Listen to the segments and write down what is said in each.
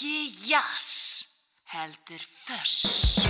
Ekki jazz, heldur föss.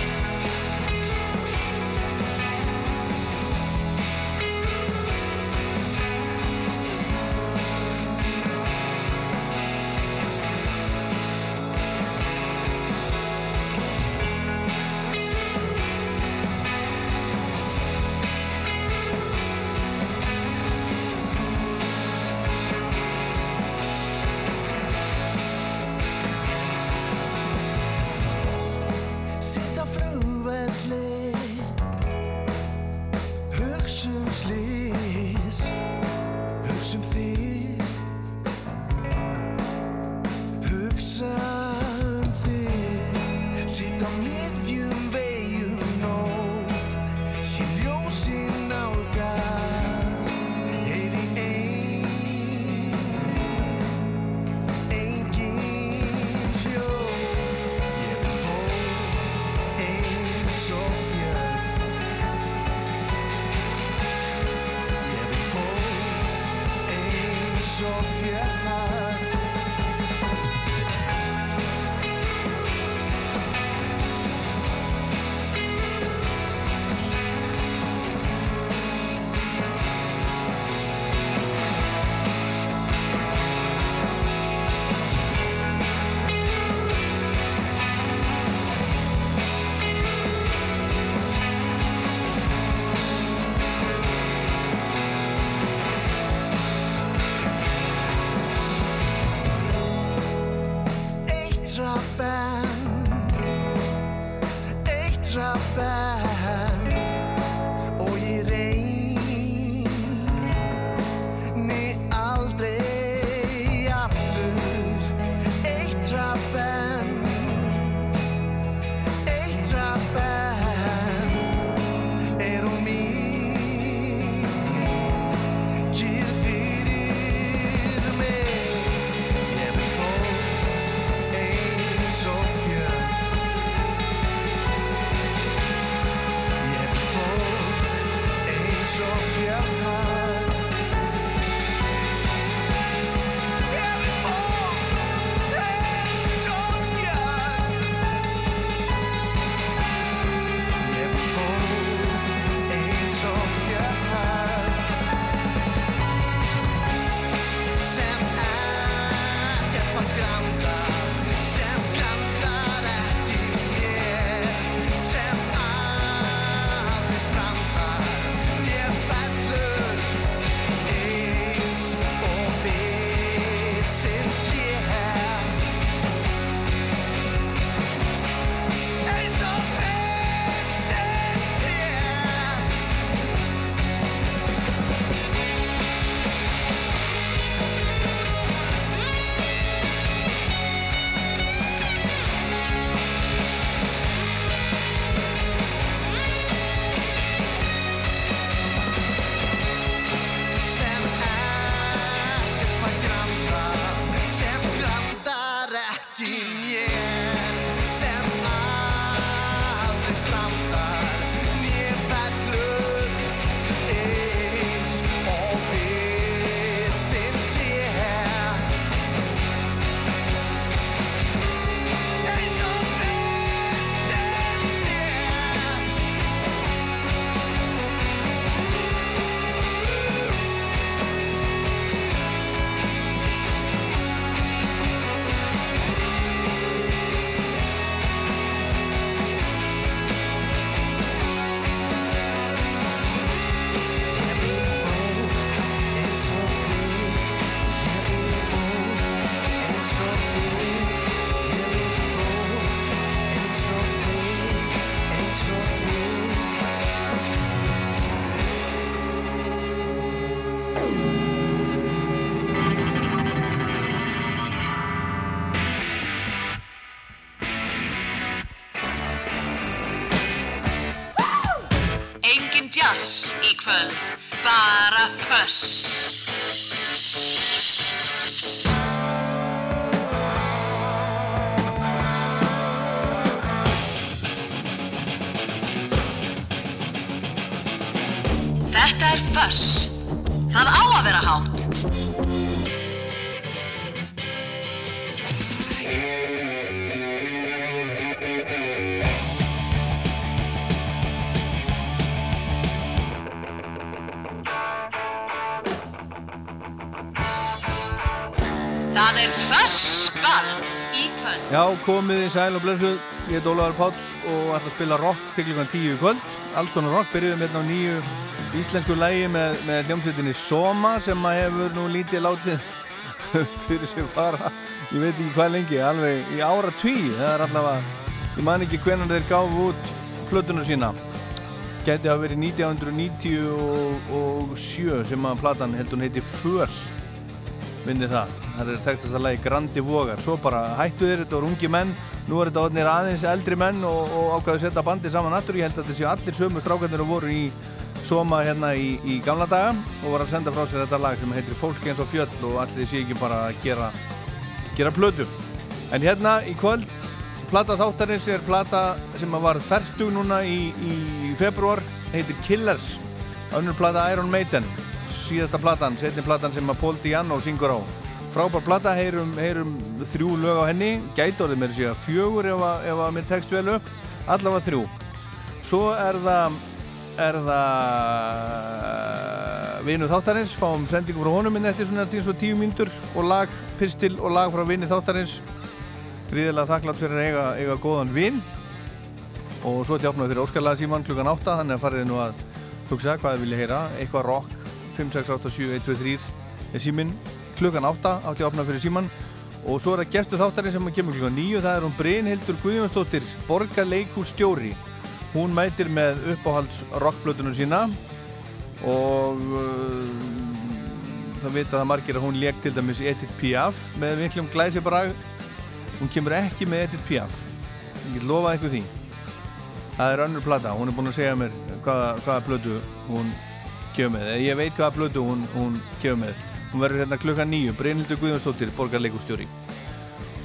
er föss. Það á að vera hátt. Það er fössball í kvöld. Já, komið í sæl og blössuð. Ég er Dólaður Páls og ætla að spila rock til klukkan tíu í kvöld. Alls konar rock byrjuðum hérna á nýju íslensku lægi með, með hljómsveitinni Soma sem að hefur nú lítið látið fyrir sig fara, ég veit ekki hvað lengi, alveg í ára tví, það er allavega, ég man ekki hvernig þeir gáfu út plötunum sína. Gæti að verið 1997 sem að platan held hún heiti Föl vinni það, það er þekktast að lagi Grandi Vogar, svo bara hættu þér þetta voru ungi menn, nú er þetta orðinir aðeins eldri menn og, og ákvaðu að setja bandi saman aftur, ég held að þetta séu allir sömu strákarnir og voru í Soma hérna í, í gamla daga og voru að senda frá sér þetta lag sem heitir Fólk eins og fjöll og allir sé ekki bara að gera gera plötu. En hérna í kvöld plata þáttarins er plata sem var færtug núna í, í februar heitir Killers. Önnur plata Iron Maiden síðasta platan, setni platan sem að Paul Diano syngur á. Frábær plata, heyrum, heyrum þrjú lög á henni. Gæti orðið mér fjögur ef að, ef að mér tekst vel upp. Allavega þrjú. Svo er það er það vinu þáttarins, fáum sendingu frá honum minn eftir svona tíns og tíu mínútur og lag, pistil og lag frá vini þáttarins. Gríðilega þakklátt fyrir eiga, eiga góðan vin. Og svo tjáfnaði fyrir Óskarlega síman klukkan 8 þannig að farið nú að hugsa hvað þið vilja heyra. Eitthvað rock 5, 6, 8, 7, 1, 2, 3 er símin klukkan 8 átti að opna fyrir síman og svo er það gestu þáttarinn sem kemur klukkan 9 það er hún Brynhildur Guðjónsdóttir borgarleikússtjóri hún mætir með uppáhalds rockblötunum sína og uh, það vita það margir að hún leik til dæmis Edith Piaf með miklum glæsibrag. Hún kemur ekki með Edith Piaf. Ég get lofað eitthvað því. Það er önnur plata, hún er búin að segja mér hvaða, hvaða blötu hún kemur með, ég veit hvaða blötu hún, hún kemur með, hún verður hérna klukka nýju Brynhildur Guðjónsdóttir, borgarleikustjóri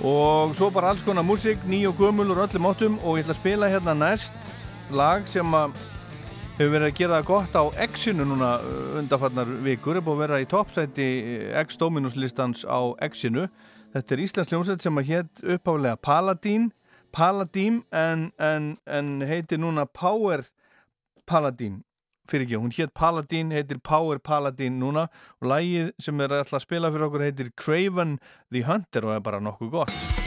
og svo bara alls konar músík, ný og gömul og öllum áttum. Og ég ætla að spila hérna næst lag sem að hefur verið að gera það gott á X-inu núna undanfarnar vikur, er búið að vera í toppsæti X-Dominus listans á X-inu. Þetta er Íslands hljómsveit sem að hétt uppáflega Paladín Paladín en, en, en heitir núna Power Paladín. Fyrir ekki, hún hétt Paladín, heitir Power Paladín núna. Og lagið sem er alltaf að spila fyrir okkur heitir Craven the Hunter og er bara nokkuð gott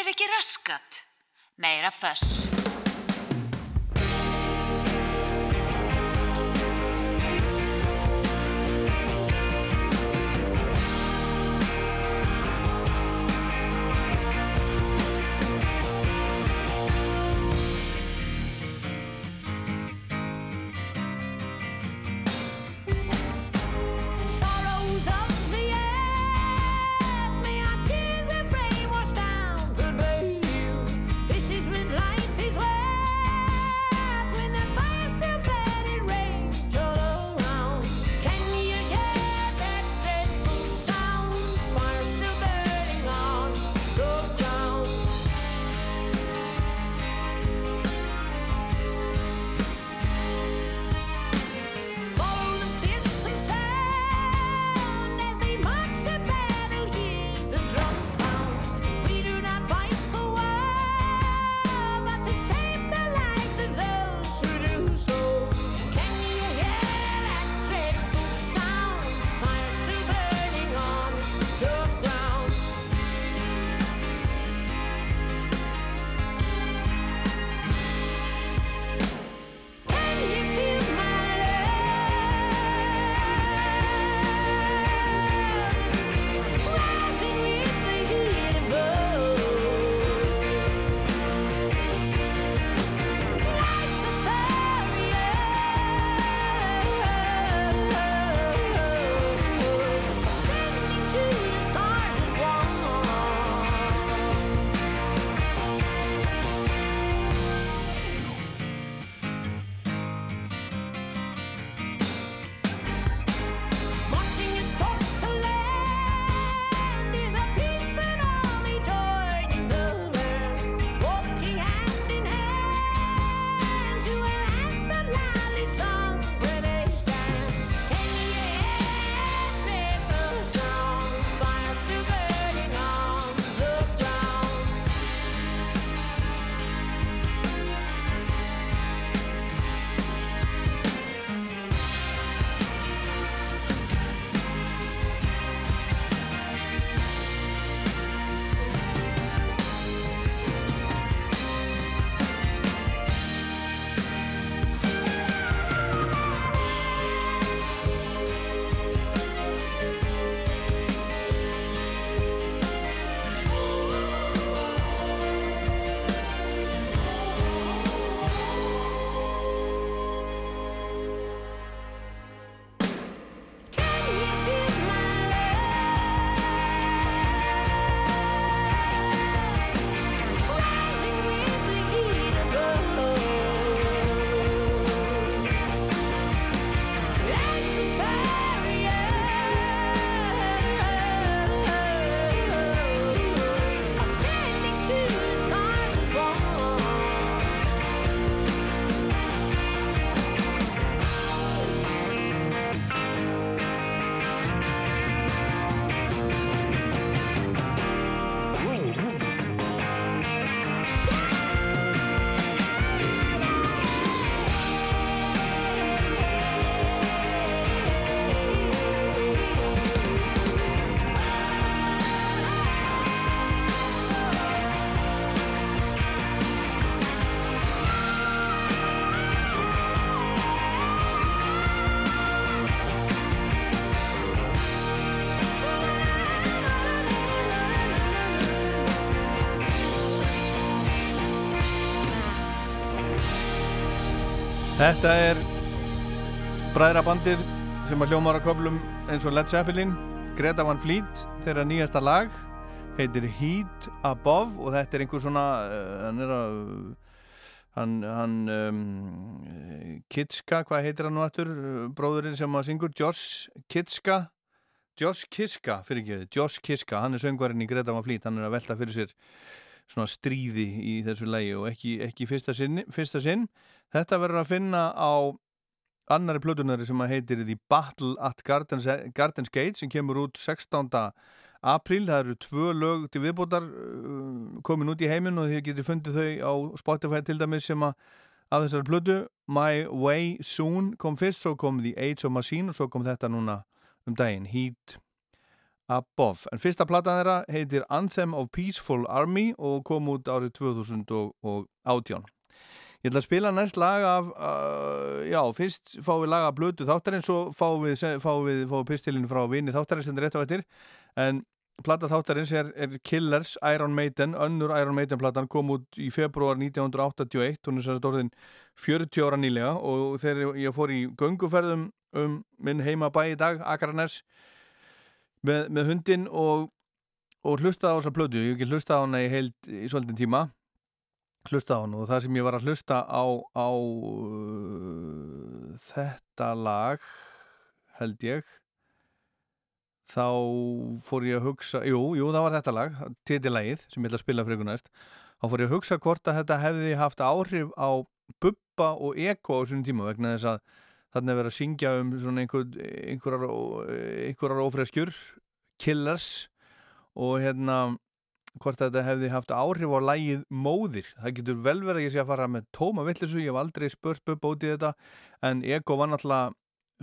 Gerir ekki raskat. Meira föss. Þetta er bræðrabandið sem að hljómar að köflum eins og Led Zeppelin Greta Van Fleet, þeirra nýjasta lag heitir Heat Above og þetta er einhver svona uh, hann er að hann, hann um, Kitska, hvað heitir hann nú aftur bróðurinn sem að syngur? Josh Kitska? Josh Kiska, fyrir ekki, Josh Kiska hann er söngvarinn í Greta Van Fleet, hann er að velta fyrir sér svona stríði í þessu lagi og ekki, ekki fyrsta, sinn, fyrsta sinn þetta verður að finna á annari plötunari sem að heitir The Battle at Gardens, Gardens Gate sem kemur út 16. apríl það eru tvö lög til viðbótar uh, komin út í heiminn og þið getur fundið þau á Spotify til dæmis sem að af þessari plötu My Way Soon kom fyrst, svo kom The Age of Machine og svo kom þetta núna um daginn Heat Above. En fyrsta platan þeirra heitir Anthem of Peaceful Army og kom út árið 2018. Ég ætla að spila næst lag af, uh, já, fyrst fáum við lag af blötu þáttarinn, svo fáum við, fáum við, fáum við pistilinn frá vini þáttarinn sem er rétt á eftir, en plata þáttarins er, er Killers Iron Maiden, önnur Iron Maiden platan kom út í februar 1981, hún er sér að orðin 40 ára nýlega og þegar ég fór í gönguferðum um minn heima bæ í dag, Akarnes, með, með hundin og, og hlusta á þessa plötu, ég hef ekki hlusta á hana í heild í svolítinn tíma, hlusta á hann og það sem ég var að hlusta á, á uh, þetta lag held ég þá fór ég að hugsa jú, jú, það var þetta lag, titilægið sem ég ætla að spila fyrir ykkur næst. Þá fór ég að hugsa hvort að þetta hefði haft áhrif á Bubba og Eko á svona tíma vegna þess að þarna er verið að syngja um svona einhver, einhverjar, einhverjar ófreskjur killers og hérna hvort þetta hefði haft áhrif á lægið móðir. Það getur vel verið að ég sé að fara með tóma vittlisu, ég hef aldrei spurt út í þetta, en Ego var náttúrulega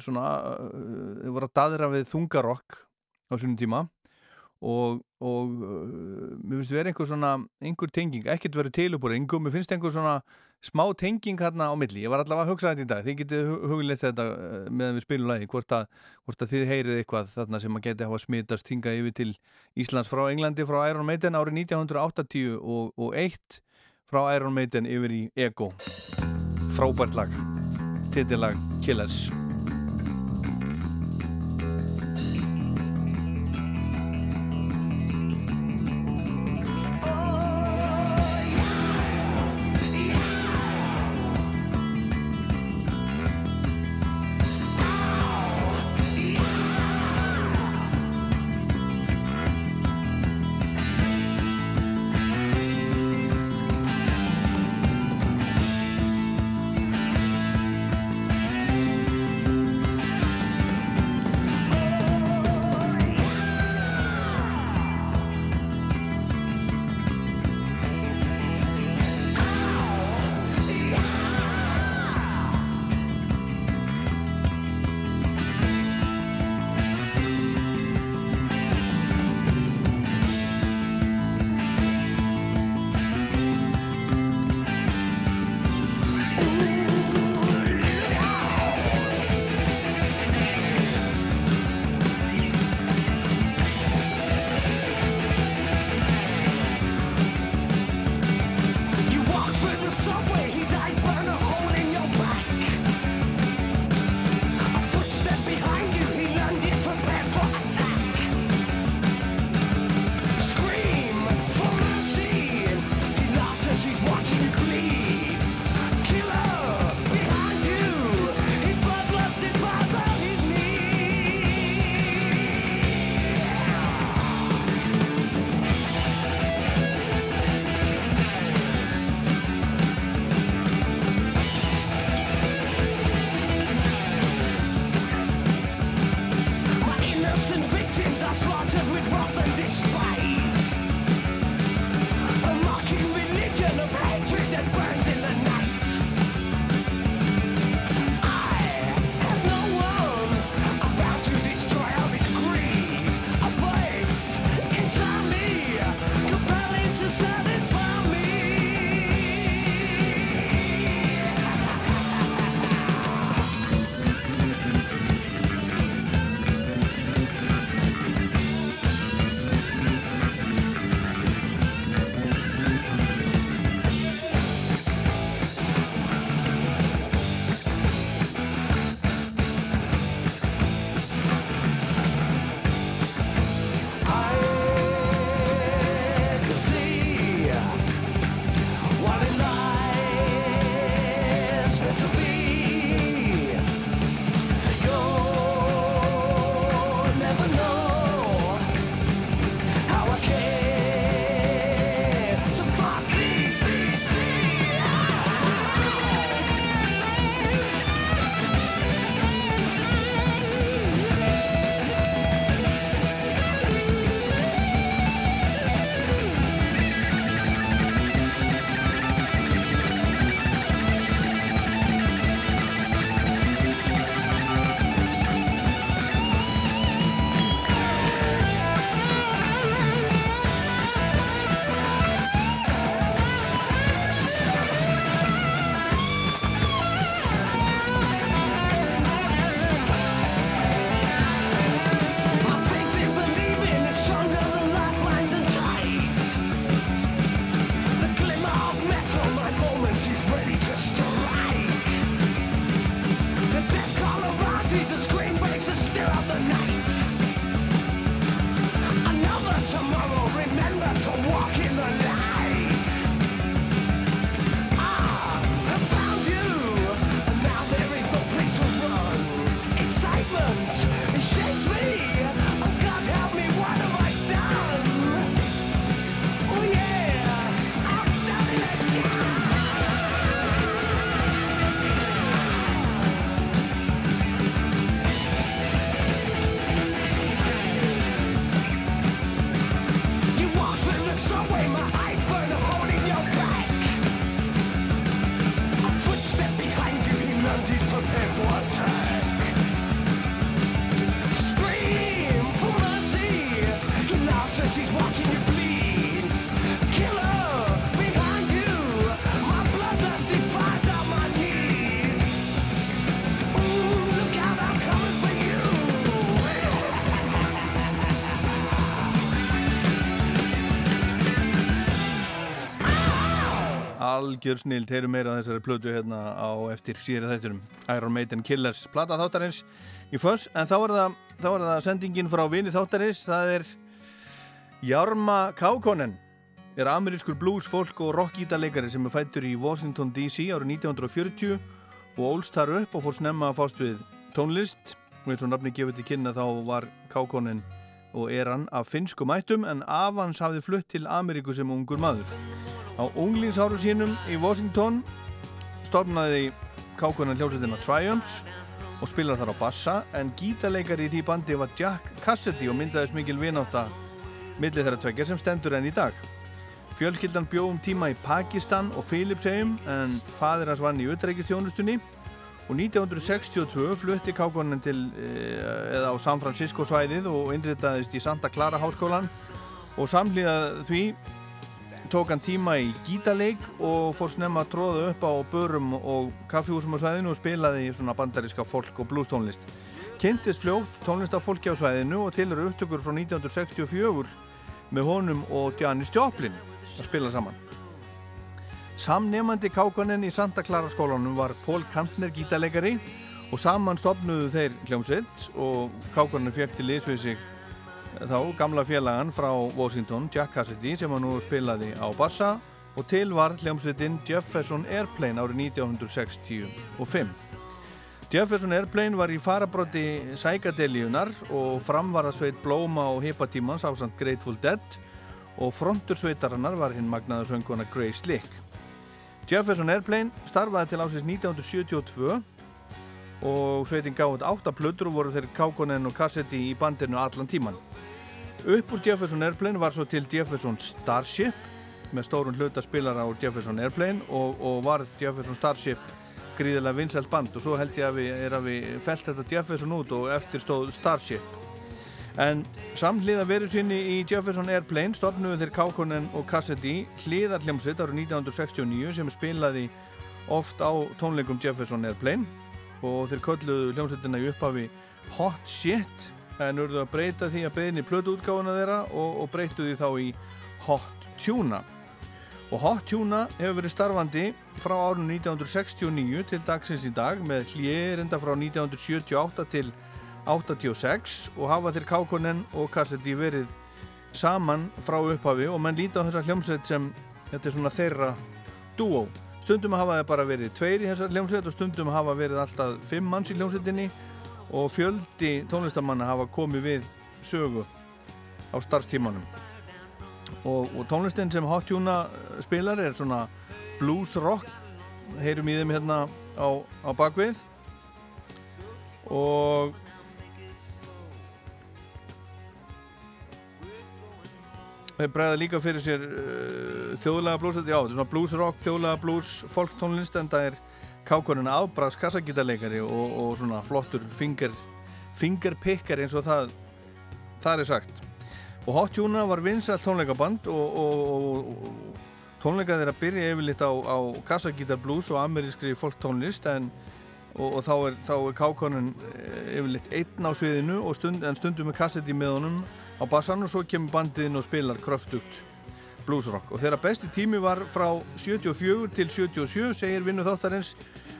svona, uh, þau voru að daðra við þungarokk á svonum tíma og, og uh, mér finnst verið einhver svona, einhver tenging, ekkert verið tilubúrið, einhver, mér finnst einhver svona smá tenging hérna á milli, ég var allavega að hugsa þetta í dag, þið getið hugleitt þetta uh, meðan við spilum lagi, hvort hvort að þið heyrið eitthvað þarna sem að geti hafa smitast hingað yfir til Íslands frá Englandi frá Iron Maiden árið 1980 og, og eitt frá Iron Maiden yfir í Ego. Frábært lag. Titillag Killers algjör snild, heyrum meira af þessari plötu hérna á eftir síðri þættunum Iron Maiden Killers, plata þáttarins í föss, en þá er það, þá er það sendingin frá vini þáttarins, það er Jarma Kaukonen. Er amerískur blues, folk og rockgítarleikari sem er fættur í Washington DC árið 1940 og ólst þar upp og fór snemma að fást við tónlist. Og eins og nafni gefur til kynna þá var Kaukonen og er hann af finnskum ættum en Avans hafði flutt til Ameríku sem ungur maður. Á unglingsáru sínum í Washington stofnaði kákunan hljómsveitina Triumphs og spilar þar á bassa en gítarleikari í því bandi var Jack Cassidy og myndaðist mikil vináta millir þeirra tveggja sem stendur enn í dag. Fjölskyldan bjóðum tíma í Pakistan og Philipsheim en fadir hans vann í utreikistjónustunni og 1962 flutti kákunan til eða á San Francisco svæðið og innritaðist í Santa Clara háskólan og samlíðað því tók hann tíma í gítarleik og fór snemma að tróða upp á börum og kaffihúsum á svæðinu og spilaði svona bandaríska folk og blues tónlist. Kynntist fljótt tónlistafólki á svæðinu og til eru upptökur frá 1964 með honum og Janis Joplin að spila saman. Samnefandi kákanen í Santa Clara skólanum var Paul Kantner gítarleikari og saman stopnuðu þeir hljómsveit og kákanen fekk til liðsvið sig þá gamla félagan frá Washington, Jack Cassidy, sem hann nú spilaði á bassa og til var hljómsveitin Jefferson Airplane árið 1965. Jefferson Airplane var í farabróti sækadelíunar og framvarðasveit Blóma og Hippatímans á samt Grateful Dead og frontursveitarinnar var hinn magnaða sönguna Grace Slick. Jefferson Airplane starfaði til ásins 1972 og sveitin gáði átta plötur og voru þeir Kaukonen og Cassidy í bandinu allan tíman. Upp úr Jefferson Airplane var svo til Jefferson Starship með stórun hluta spilara á Jefferson Airplane og, og var Jefferson Starship gríðilega vinsælt band og svo held ég að við, er að við felt þetta Jefferson út og eftir stóð Starship. En samhliða veru sinni í Jefferson Airplane stofnuðu þeir Kaukonen og Cassidy hliðar hljómsveit árið 1969 sem spilaði oft á tónleikum Jefferson Airplane og þeir kölluðu hljómsveitina í upphafi Hot Shit en urðu að breyta því að beðinni plötu útgáfuna þeirra og, og breytu því þá í Hot Tuna. Og Hot Tuna hefur verið starfandi frá árun 1969 til dagsins í dag með hlýrenda frá 1978 til 86 og hafa þeir Kaukonen og Cassidy verið saman frá upphafi og mann líti á þessa hljómsveit sem þetta er svona þeirra dúó stundum hafa þeir bara verið tveir í þessar hljómsveit og stundum hafa verið alltaf fimm manns í hljómsveitinni og fjöldi tónlistamanna hafa komið við sögu á starfstímanum. Og, og tónlistin sem Hot Tuna spilar er svona blues rock. Heyrum í þeim hérna á, á bakvið. Og bregða líka fyrir sér uh, þjóðlega blues já, þetta er svona blues rock, þjóðlega blues folk tónlist en það er kákurinn afbræðs kassagítarleikari og, og svona flottur finger, fingerpikkar eins og það það er sagt. Og Hot Tuna var vinsall tónleikaband og, og, og tónleika þeirra byrja yfirleitt á, á kassagítar blues og amerískri folk tónlist en og þá er, er kákurinn yfirleitt einn á sviðinu stund, en stundum með kassetti með honum á bassan og svo kemur bandiðinn og spilar kröftugt bluesrock. Og þeirra besti tími var frá 74 til 77 segir vinnu þáttarins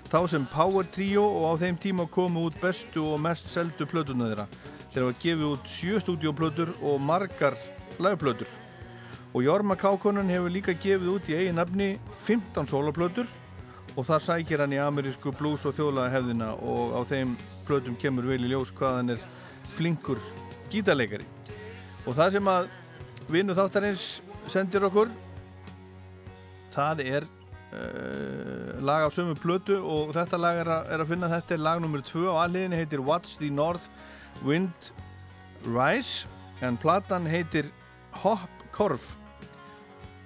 þá sem Power Trio og á þeim tíma komu út bestu og mest seldu plötuna þeirra. Þeirra var gefið út sjö stúdíoplötur og margar lagplötur. Og Jorma Kaukonen hefur líka gefið út í eigin nafni 15 soloplötur og það sækir hann í amerísku blues og þjóðlaga hefðina og á þeim plötum kemur vel í ljós hvað hann er flinkur gítarleikari og það sem að vinnu þáttarins sendir okkur það er uh, lag af sömu plötu og þetta lag er að, er að finna þetta er lag nr. 2 á alliðinni heitir What's the North Wind Rise en platan heitir Hop Korf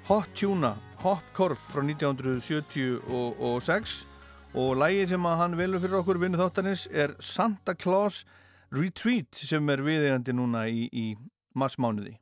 Hot Tuna Hop Korf frá 1976 og lægi sem að hann velur fyrir okkur vinnu þáttarins er Santa Claus Retreat sem er viðegandi núna í, í marsmánuði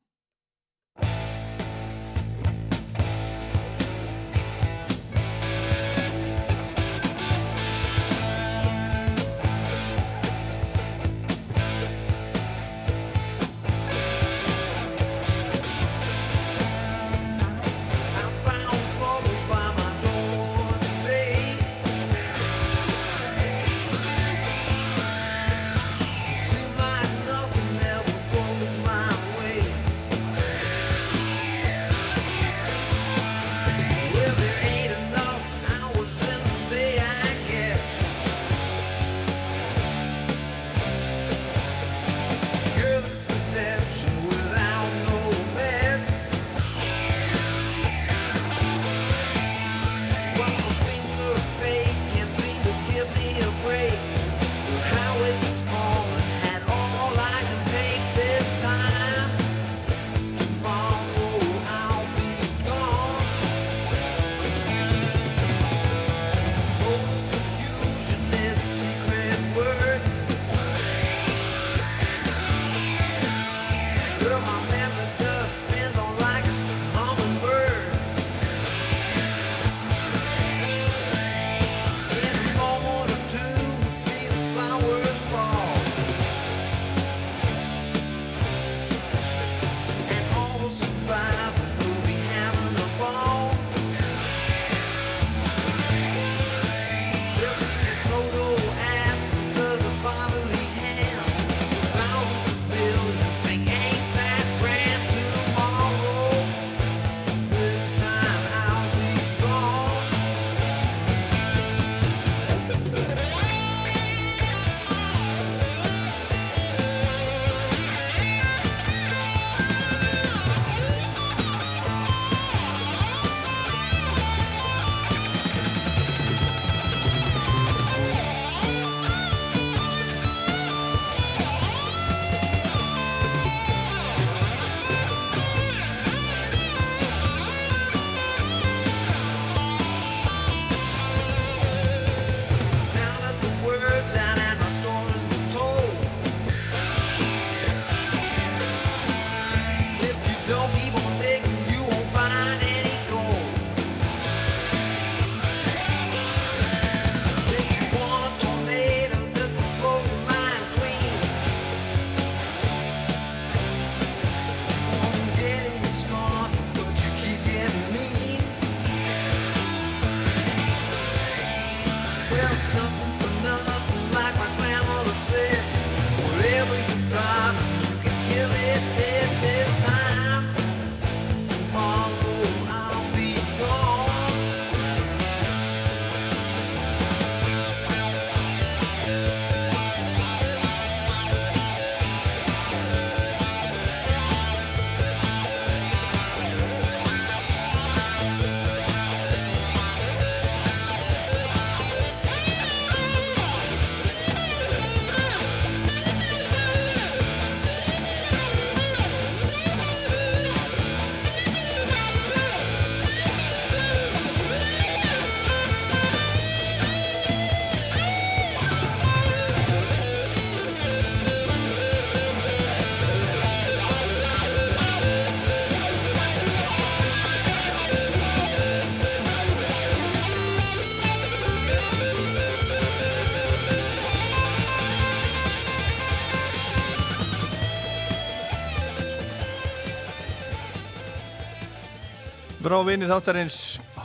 Frá vinni þáttarins.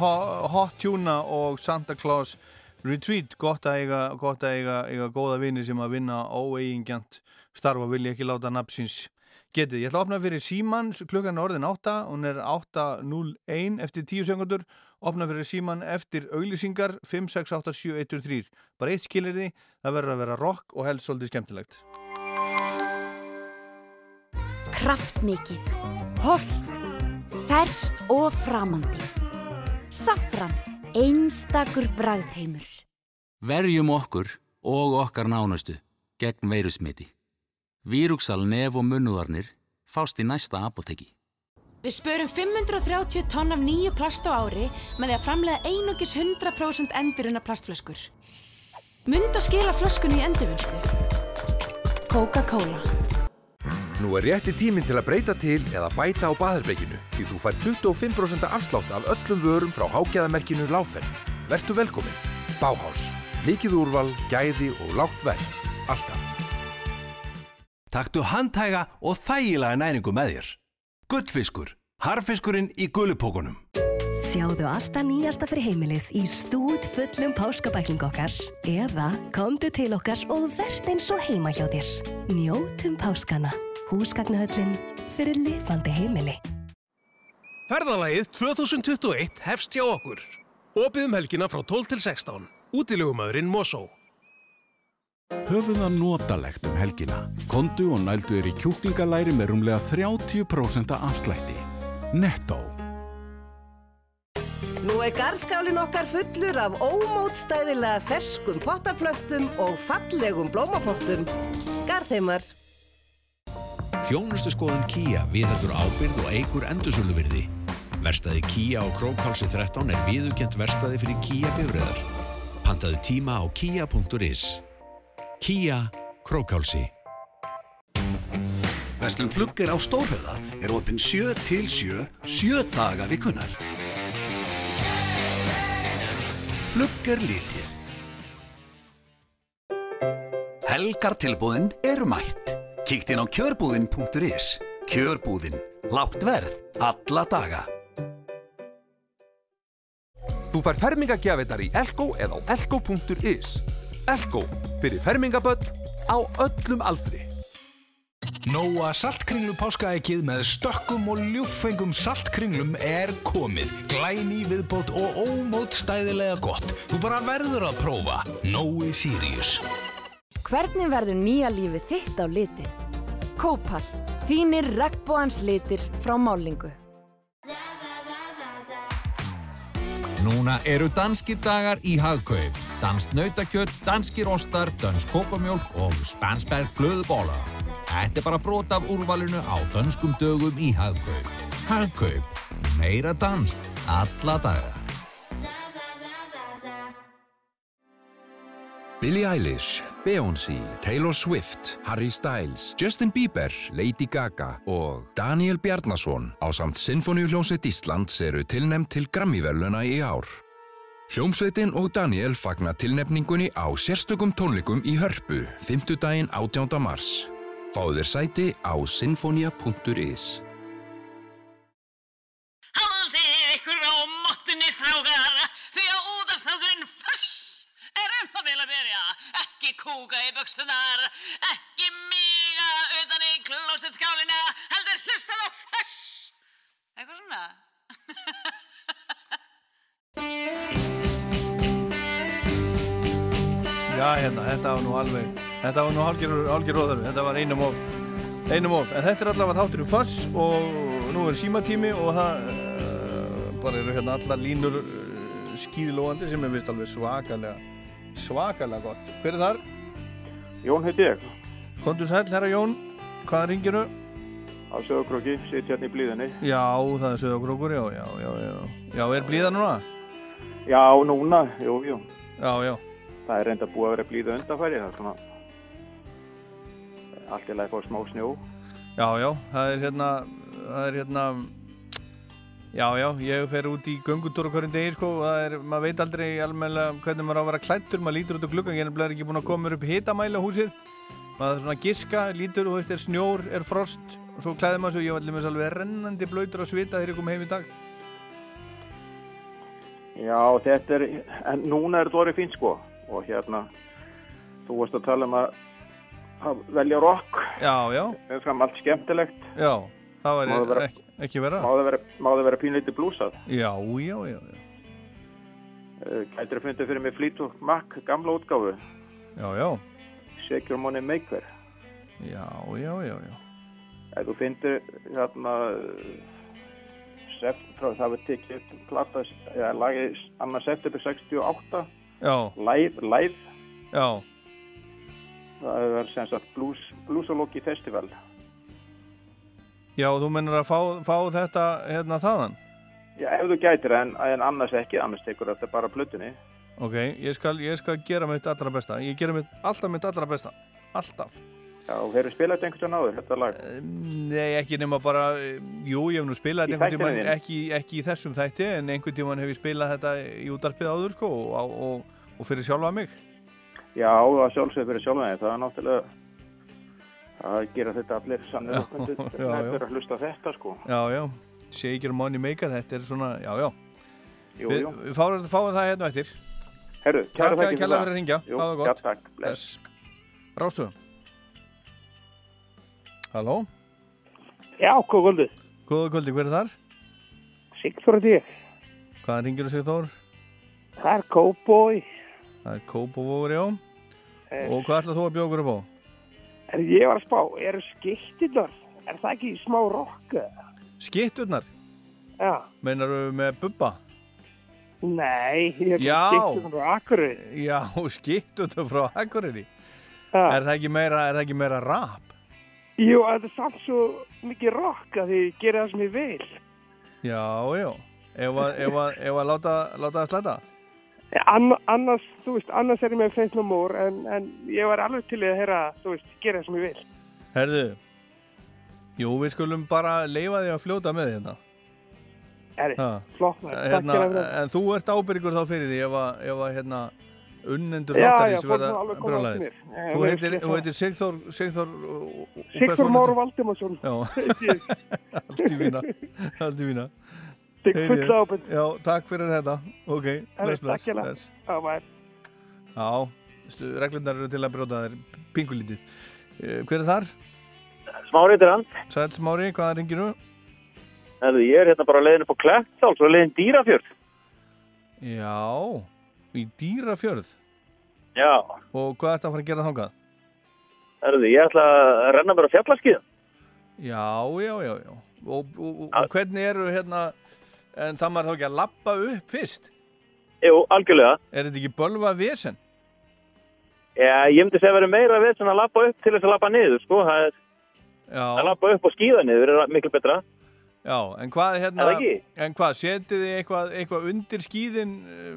Ho- Hot Tuna og Santa Claus Retreat. Gott að eiga, gott að eiga, eiga góða vini sem að vinna óeigingjant starf og vilja ekki láta napsins getið. Ég ætla að opna fyrir Síman klukkan orðin 8, hún er 8.01 eftir 10 sekundur opna fyrir Síman eftir auglýsingar 5, 6, 8, 7, 1, 3 bara eitt skilir því, það verður að vera rock og helst svolítið skemmtilegt. Kraftmikið, holt, ferst og framandi. Safran, einstakur bragðheimur. Verjum okkur og okkar nánustu gegn veirusmiti. Vírúksal nef og munnuðarnir fást í næsta apoteki. Við spörum 530 tonn af nýju plast á ári með því að framlega einungis 100% enduruna plastflöskur. Munda skila flöskunni í endurvinnslu. Coca-Cola. Nú er rétti tíminn til að breyta til eða bæta á baðherberginu því þú fær 25% afslátt af öllum vörum frá hágæðamerkinu Láfen. Vertu velkomin. Báhás. Mikið úrval, gæði og lágt verð. Alltaf. Taktu handhæga og þægilega næringu með þér. Gullfiskur. Harfiskurinn í gullupókunum. Sjáðu alltaf nýjasta fyrir heimilið í stúd fullum páskabækling okkars eða komdu til okkars og verð eins og heima hjá þér. Njótum páskana. Húsgagnahöllin fyrir lifandi heimili. Ferðalagið 2021 hefst hjá okkur. Opið um helgina frá 12 til 16. Útilegumæðurinn Mosó. Höfum það notalegt um helgina. Kondu og nældu þér í kjúklingalæri með rúmlega 30% afslætti. Netto. Nú er garðskálinn okkar fullur af ómótstæðilega ferskum pottaplöntum og fallegum blómapottum. Garðheimar. Þjónustu skoðun Kia viðheldur ábyrð og eigur endursöluvirði. Verstaði Kia á Krókálsi 13 er viðukent verstaði fyrir Kia bifröðar. Pantaðu tíma á kia.is. Kia Krókálsi. Vestlum Flugger á Stórhöða er opinn 7 til 7, 7 daga vikunar. Flugger litir. Helgar tilbúðin eru mætt. Kíkt inn á kjörbúðin.is. Kjörbúðin. Lágt verð. Alla daga. Þú fær fermingagjafirnar í Elko eða á elko.is. Elko fyrir fermingaböll á öllum aldri. Nóa saltkringlu páskaækið með stökkum og ljúffengum saltkringlum er komið. Glæni viðbót og ómótstæðilega gott. Þú bara verður að prófa. Nói Sirius. Hvernig verður nýja lífið þitt á litin? Kópal, þínir regnbóans litir frá málingu. Núna eru danskir dagar í hagkaup. Danst nautakjött, danskir ostar, dansk kókomjólk og spansberg flöðubóla. Þetta er bara brot af úrvalinu á danskum dögum í hagkaup. Hagkaup. Meira danst. Alla daga. Billie Eilish, Beyoncé, Taylor Swift, Harry Styles, Justin Bieber, Lady Gaga og Daniel Bjarnason á samt Sinfoníuhljómsveit Íslands eru tilnefnd til Grammy-verluna í ár. Hljómsveitin og Daniel fagna tilnefningunni á sérstökum tónleikum í Hörpu 5. daginn 18. mars. Fáðu þér sæti á sinfonia.is. Ekki kúka í buksunar, ekki míga utan í klósetskálina, heldur hlustað á föss. Eitthvað svona? Já, hérna, þetta var nú alveg Þetta var nú hálgjör óþörfi Þetta var einum of Einum of En þetta er allavega þáttur í Foss Og nú er símatími Og það uh, bara eru hérna allar línur uh, skíðlóandi sem er vist alveg svakalega svakalega gott. Hver er þar? Jón heiti ég. Kondur sæl, herra Jón. Hvaða ringinu? Á Söðokróki, sitt hérna í blíðinni. Já, það er söðokrókur, já, já, já, já. Já, er blíða núna? Já, núna, jú, jú. Já, já. Það er reynda búið að vera blíða undanfæri, það er svona allt í lagi fór smá snjó. Já, já, það er hérna, það er hérna, já, já, ég fer út í göngutúr á hverjum degi, sko, það er, maður veit aldrei almennilega hvernig maður á að vera klættur, maður lítur út á gluggan, ég er ekki búin að koma upp hitamæli á húsið, maður er svona giska, lítur, þú veist, er snjór, er frost, og svo klæðir maður svo, ég var allir alveg rennandi blöytur að svita þegar ég kom heim í dag. Já, þetta er, en núna er þetta orðið fínt, sko, og hérna, þú varst að tala um að, að velja rock. Já, já. Umfram allt skemmtilegt. Já, það var það ekki, ekki vera. Má það vera, vera pínlítið blúsað. Já, já, já, já. Gætir að fundið fyrir mig Fleetwood Mac, gamla útgáfu. Já, já. Shake Your Money Maker. Já, já, já, já. Ef þú finnir hérna frá það var tekið upp platta, eða lagið annars september 68 Já. live, live Já. það var sem sagt blues, bluesalóki festival Já, þú mennur að fá, fá þetta hérna þaðan? Já, ef þú gætir en, en annars ekki, annars tekur þetta bara plötunni Ok, ég skal, ég skal gera mitt allra besta. Ég gera mitt, alltaf mitt allra besta. Alltaf. Já, hefur spilað þetta einhvern veginn áður, þetta lag? Nei, ekki nema bara, eh, jú, ég hef nú spilað einhvern þínum? ekki, ekki í þessum þætti, en einhvern tímann hef ég spilað þetta í útarpið áður, sko, og, og, og fyrir sjálfa mig. Já, það sjálfsögur fyrir sjálfan það er náttúrulega það gera þetta allir sannir nefnir að hlusta á þetta sko Já, já, Shake Your Money Maker, þetta er svona, já, já. Jú, við, jú. Við fáum, fáum það hérna eftir. Herru, kæra að fyrir að ringja. Það var já, gott. takk, bless. Rástu. Halló? Já, hvað kvöldið? Góða kvöldi, hver er þar? Sigþór er ég. Hvaðan ringir þú Sigþór? Það er Cowboy. Það er Kópavóður, já. Eh. Og hvað ætlað þú að bjóða okkur upp á? Er ég var að spá, eru skittirnar? Er það ekki smá rock? eða? Skitturnar? Já. Meinar með bubba? Nei, ég er Já. skittirnar frá Akureyri. Já, skitturnar frá Akureyri. Já. Er það ekki meira, er það ekki meira rap? Jú, það er samt svo mikið rock að ég gera það sem ég vil. Já, já. Ef að, láta það slæta? Ann, annars, þú veist, annars er ég með Faith No More en, en ég var alveg til að heyra, þú veist, gera það sem ég vil. Herðu, jú, við skulum bara leifa því að fljóta með hérna. Herri, Ha. flott maður, takk Hérna, fyrir það. en þú ert ábyrgur þá fyrir því ef að, ef að hérna, unnendur þáttarins verða. Já, Þú heitir, heitir Sigþór, Sigþór og Sigþór persónulega- Már Valdimarsson. Já, allt í fína, allt í fína. Fulla ég. ábyrgð. Já, takk fyrir þetta. Ok, Herri, bless, takk bless, bless. Já, reglurnar eru til að brjóta þær pingulítið. Eh, Hver er þar? Smári þetta er hann. Sæl Smári, hvaða ringir þú? Herðu, ég er hérna bara leiðin upp á Klettáls og leiðin Dýrafjörð. Já, í Dýrafjörð. Já, Og hvað ætti að fara að gera þangað? herðu, ég ætla að renna mér á fjallaskíðum. Já, já, já, já. Og, og, og, og hvernig eru hérna, en það maður þá ekki að lappa upp fyrst? Jú, algjörlega. Er þetta ekki bölvað vesen? Já, ég myndi segja að vera meira við sem að lappa upp til þess að lappa niður, sko. Það er, Já. að lappa upp og skíða niður er miklu betra. Já, en hvað hérna, það en hvað, setið þið eitthvað, eitthvað undir skíðin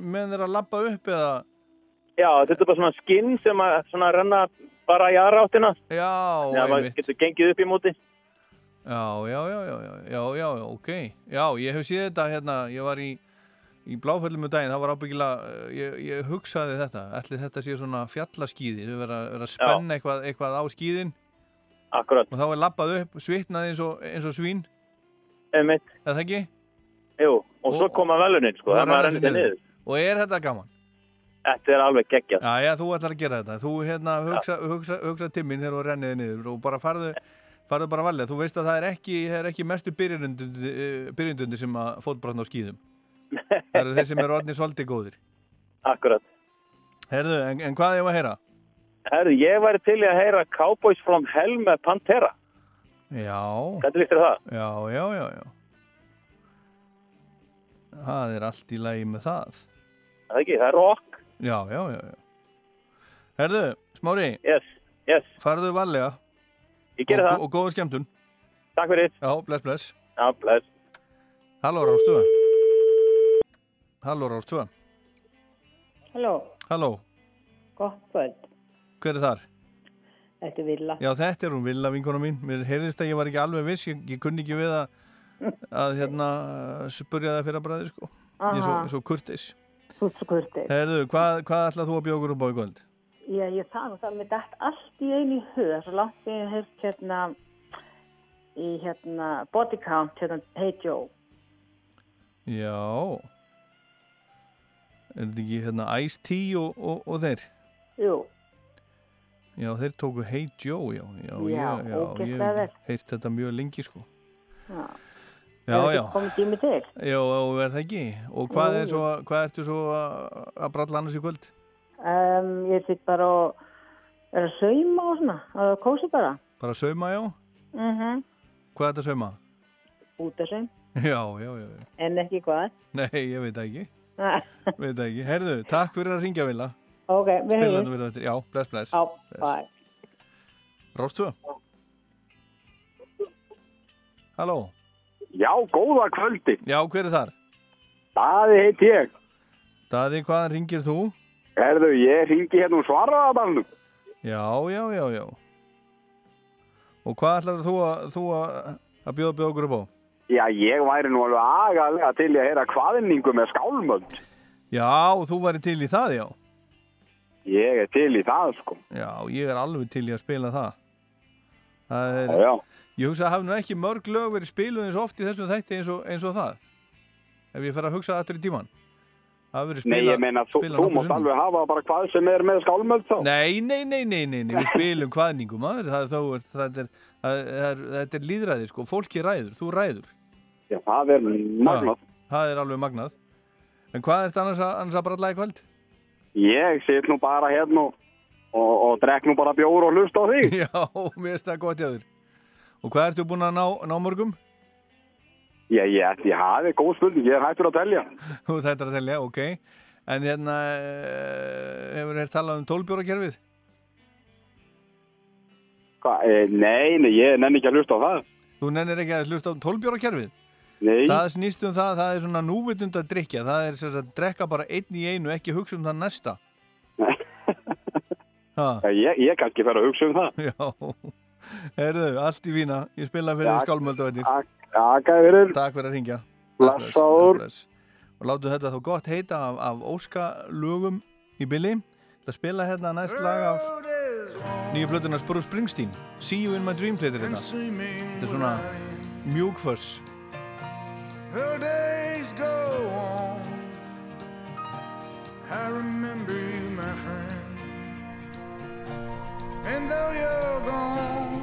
með þeir að lappa upp eða? Já, þetta er bara svona skinn sem að svona renna bara í aðra áttina. Já, einmitt. getur gengið upp í móti. Já, já, já, já, já, já, ok. Já, ég hef séð þetta hérna, ég var í, í bláföllum um daginn, það var ábyggilega, eh, ég, ég hugsaði þetta, ætli þetta sé svona fjallaskíði, þau verða að spenna eitthvað, eitthvað á skíðin. Akkurat. Og þá er lappað upp, svitnað eins og, eins og svín. Einmitt. Er það ekki? Jú, og, svo koma velunin, sko. Það er maður renna renni sér þetta niður. Og er þetta gaman? Þetta er alveg geggjað. Já, já, þú ætlar að gera þetta. Þú hérna hugsa, hugsa, hugsa timminn þegar þú renniði niður og bara farðu, farðu bara valega. Þú veist að það er ekki, það er ekki mestu byrjundundi sem að fótbrotna á skýðum. Það eru þeir sem eru orðni svolítið góðir. Akkurat. Herðu, en, en hvað er ég að heyra? Herðu, ég væri til að heyra Cowboys from Hell með Pantera. Já. Hvernig líst þér það? Já, já, já, já. Það er allt í lagi með það. Það ekki, það er rock. Já, já, já, já. Herðu, Smári. Yes, yes. Farðu valega. Ég geri og, það. Og góða skemmtun. Takk fyrir. Já, bless, bless. Já, bless. Halló, Rástu. Halló, Rástu. Halló, Halló, gott kvöld. hver er þar? Þetta er Villa. Já, þetta er hún Villa, vinkona mín. Mér heyrðist að ég var ekki alveg viss, ég, ég kunni ekki við að, að hérna, spurja það fyrir að bræði, sko. Ég er svo, Aha. svo ert svo kurteis. Herðu, hvað, hvað ætlað þú að bjóða okkur upp á í kvöld? Já, ég og það með dætt allt í einu í hug. Svo langt ég hef hérna í hérna body count, hérna Hey Joe. Já. Er þetta ekki hérna Ice-T og, og, og þeir? Jú, Já, þeir tóku Hey Joe, já. Já, Já, já ógeðslega ég vel. heilt þetta mjög lengi, sko. já. Já, já. komið tími til? Já, er það ekki? Og hvað, er svo, hvað ertu svo að að bralla annars í kvöld? Um, ég sitt bara og er að sauma og svona, að kósi bara. Bara að sauma, já? Mhm. Hvað er þetta að sauma? Út að saum, Já, já, já. en ekki hvað. Nei, ég veit ekki. Nei. veit ekki. Herðu, takk fyrir að ringja, Villa. ok, við hefum. Já, bless, bless. Já, Bless. bye. Rástu? Halló? Já, góða kvöldi. Já, hver er þar? Daði heit ég. Daði, hvaðan ringir þú? Herðu, ég ringi hérna um svaraðabannum. Já, já, já, já. Og hvað ætlar þú að, þú að, að bjóða bjóða okkur upp á? Já, ég væri nú alveg agalega til að heyra hvaðningu með skálmöld. Já, þú væri til í það, já. Ég er til í það, sko. Já, ég er alveg til í að spila það. Það er, Já, já. Ég hugsa að hafa nú ekki mörg lög verið spiluð eins og oft í þessum þætti eins og, eins og það. Ef ég fer að hugsa aftur í tíman. Það verið Nei, ég meina, þú, þú sinnum. alveg hafa bara hvað sem er með skálmöld þá. Nei, nei, nei, nei, nei, nei, við spilum hvaðningum maður, það er þó, það er, það er, það er líðræði, sko, fólki ræður, þú ræður. Já, það er magnað. Já, það er alveg magnað. En hvað er þetta annars að, annars að bralla í kvöld? Ég sit nú bara hérna og, og, og drekk nú bara bjór og hlusta á þig. Já, mér finnst það gott hjá þér. Og hvað ertu búin að ná, ná mörgum? Já, ég ætti að hafa góð spurning, ég er hættur að telja. Þú þættir að telja, ok. En hérna, eh, hefur þér talað um tólbjórakerfið? Hva, e, nei, nei, ég nenni ekki að hlusta á það. Þú nennir ekki að hlusta á tólbjórakerfið? Nei. Það snýst um það, það er svona núvitund að drikja. Það er sem sagt, drekka bara einn í einu, ekki hugsa um það næsta. ha. Ég, ég kannski fer að hugsa um það. Já, herðu, allt í vína. Ég spila fyrir Já, skálmöldu veitir. Takk fyrir. Takk fyrir að ringja. Blessaður. bless. Og látu þetta þá gott heita af, af Óska lögum í bylli. Það spila hérna næst lag af nýju blöðunars Bruce Springsteen. See you in my dreams heitir þetta. Þetta er svona mjúkfuss. Her days go on. I remember you, my friend. And though you're gone,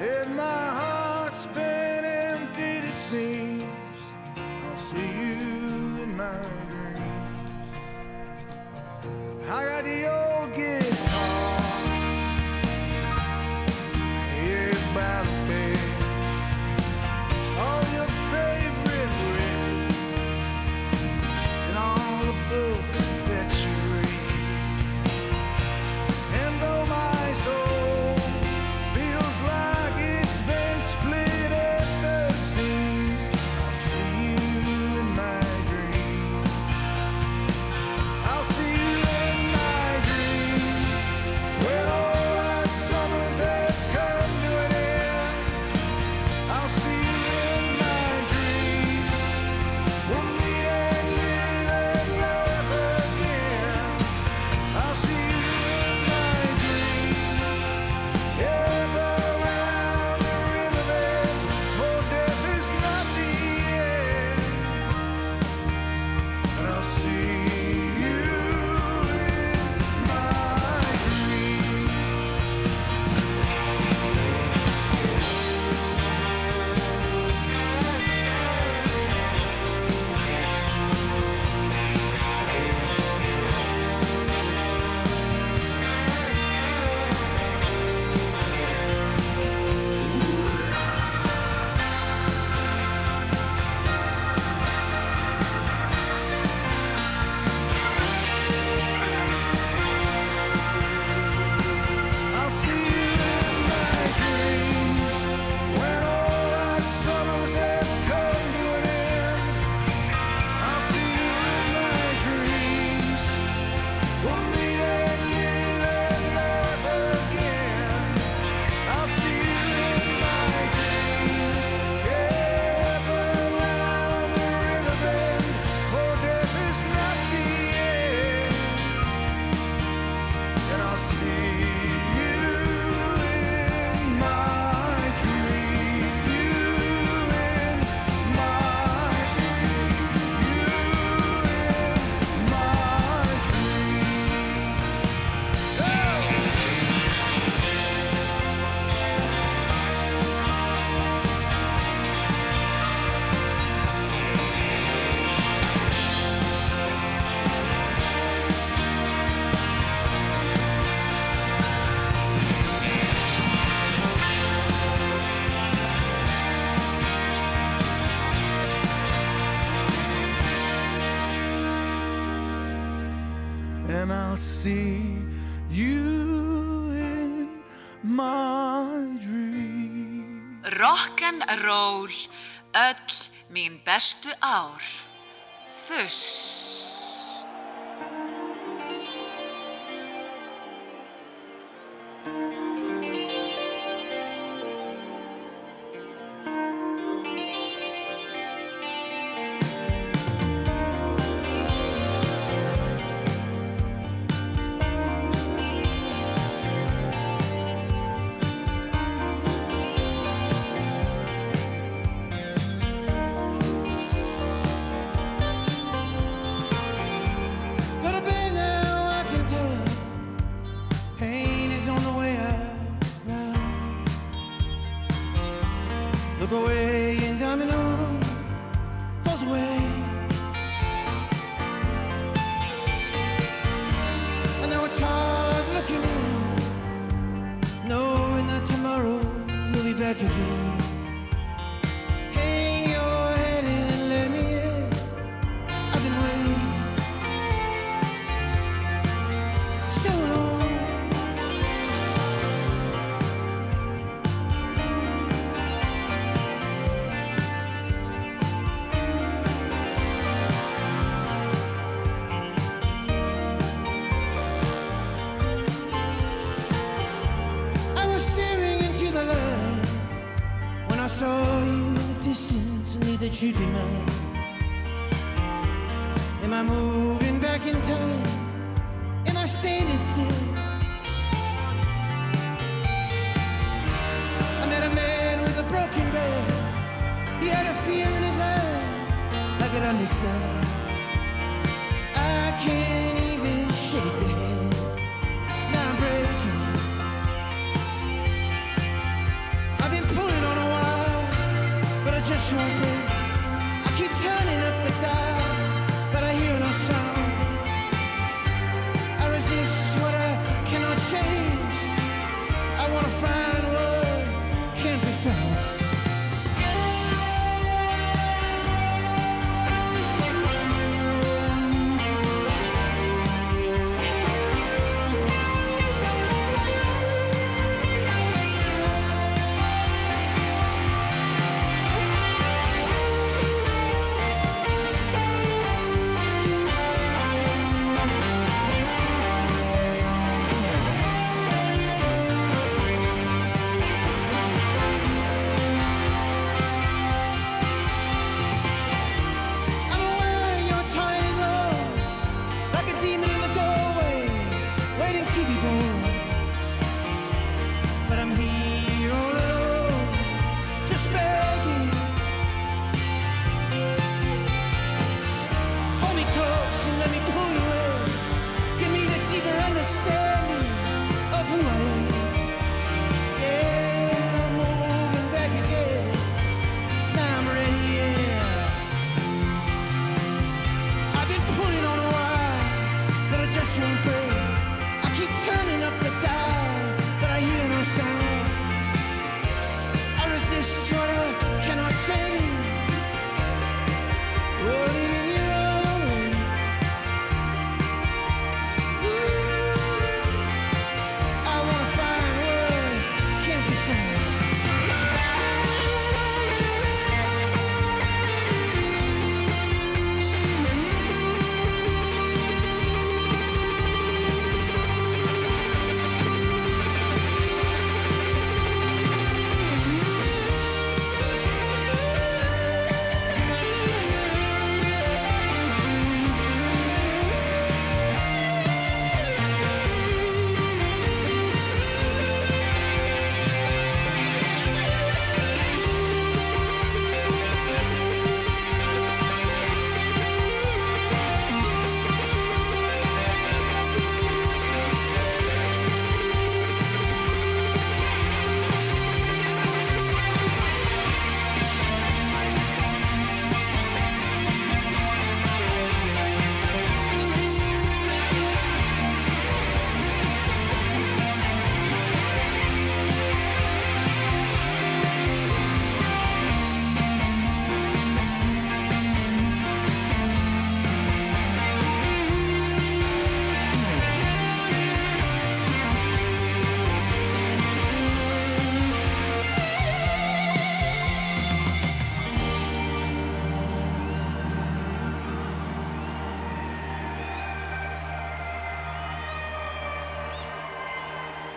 and my heart's been my dreams. I got the old guitar here by the bed. All your Rock'n'roll, öll mín bestu ár. Fuss.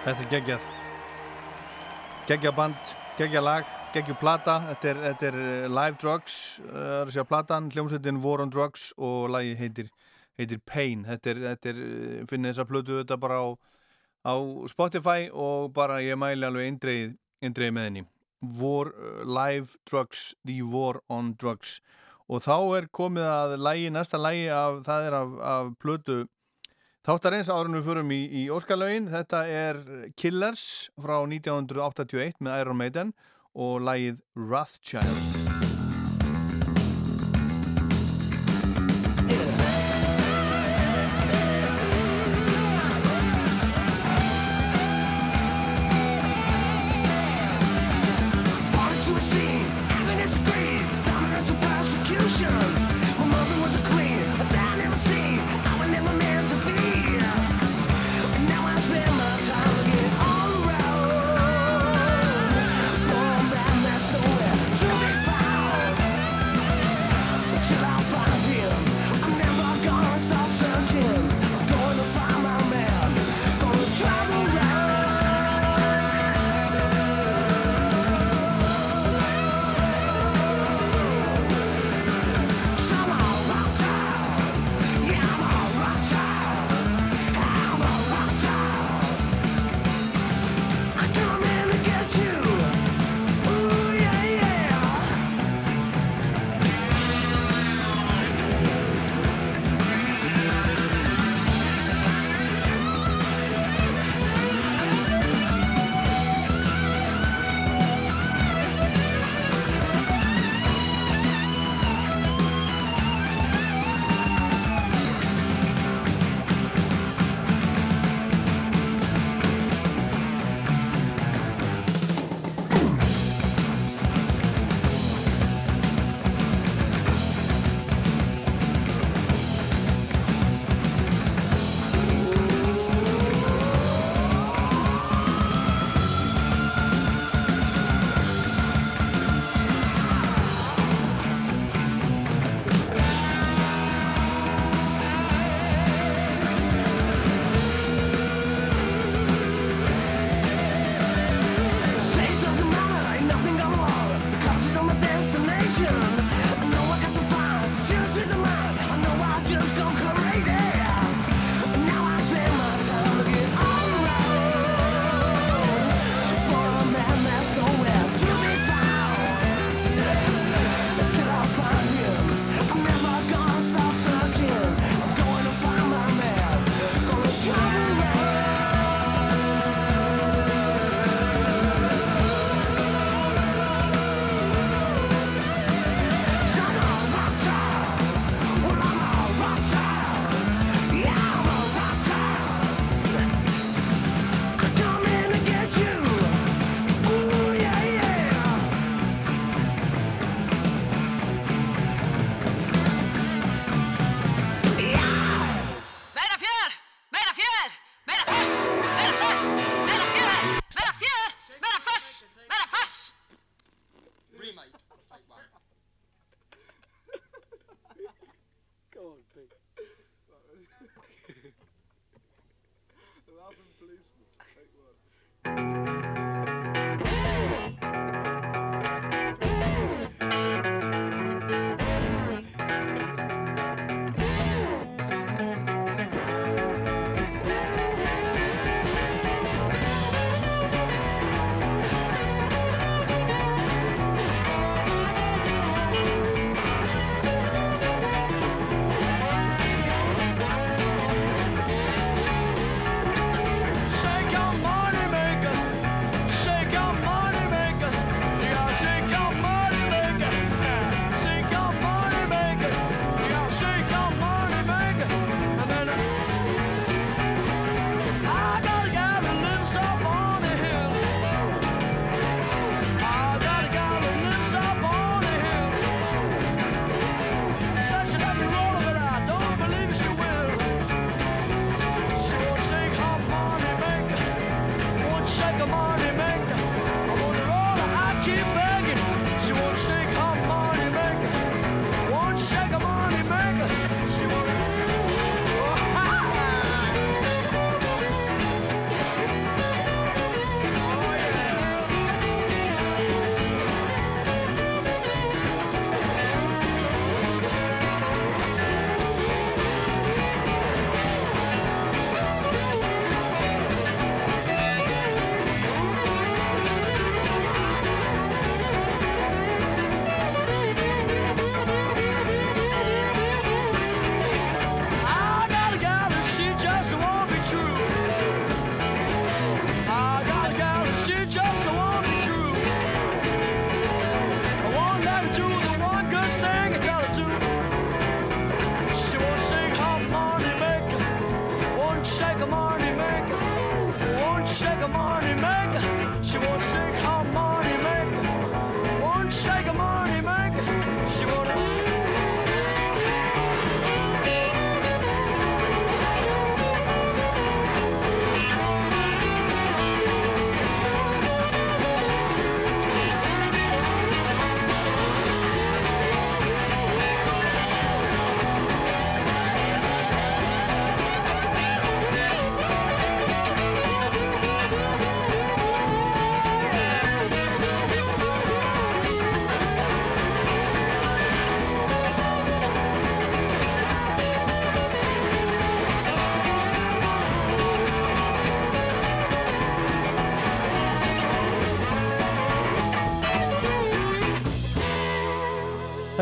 Þetta er geggjað. Geggjaband, geggjalag geggjuplata, þetta er, þetta er eh, Live Drugs, eh, það er sér platan. Hljómsveitin War on Drugs og lagi heitir, heitir Pain. Þetta er, þetta er, eh, finnir þessa plötu þetta bara á, á Spotify og bara ég mæli alveg eindreið eindreið með henni. War, Live Drugs, The War on Drugs. Og þá er komið að lagi, næsta lagi af, það er af, af plötu Þáttar eins árunum fyrum í, í Óskarlaugin, þetta er Killers frá 1981 með Iron Maiden og lægið Wrathchild.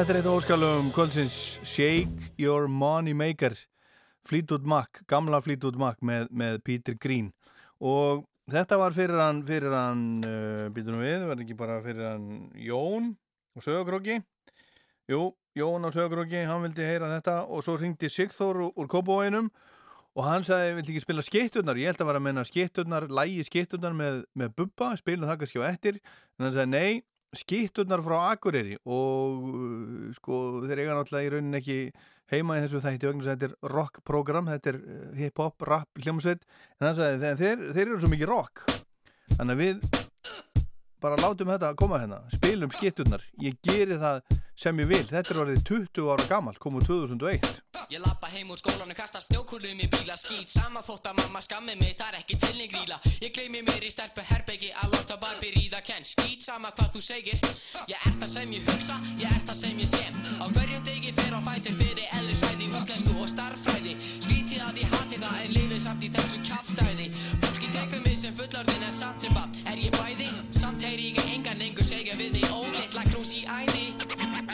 Þetta er eitt óskalum kvöldsins. Shake Your Money Maker. Fleetwood Mac, gamla Fleetwood Mac með, með Peter Green. Og þetta var fyrir hann fyrir hann, uh, býtum við var ekki bara fyrir hann Jón og Sögurkróki Jú, Jón og Sögurkróki, hann vildi heyra þetta og svo ringdi Sigþór úr, Kópavóinum og hann sagði, vildi ekki spila skitturnar ég held að vera að menna skitturnar, lægi skitturnar með, með Bubba, spilum það kannski á eftir. En hann sagði, nei skitturnar frá Akureyri og uh, sko þeir eiga náttúrulega í rauninni ekki heima í þessu þætti vegna þetta er rock-program, þetta er uh, hip-hop, rap, hljómsveit. En það þeir, þeir, þeir eru svo mikið rock. Þannig að við bara látum þetta koma hérna, spilum skitturnar ég geri það sem ég vil. Þetta er orðið 20 ára gamalt, komið 2001 Ég lappa heim úr skólanum, kasta snjókulum í bíla Skít sama þótt að mamma skammi mig, það er ekki tilning gríla Ég gleymi mér í stelpu herbyggi að láta barbi ríða kenn Skít sama hvað þú segir. Ég er það sem ég hugsa, ég er það sem ég sem Á hverjum degi fer á fætur fyrir ellisfræði, útlensku og starffræði Skítið að ég hati það en lifið samt í þessu kjaftæði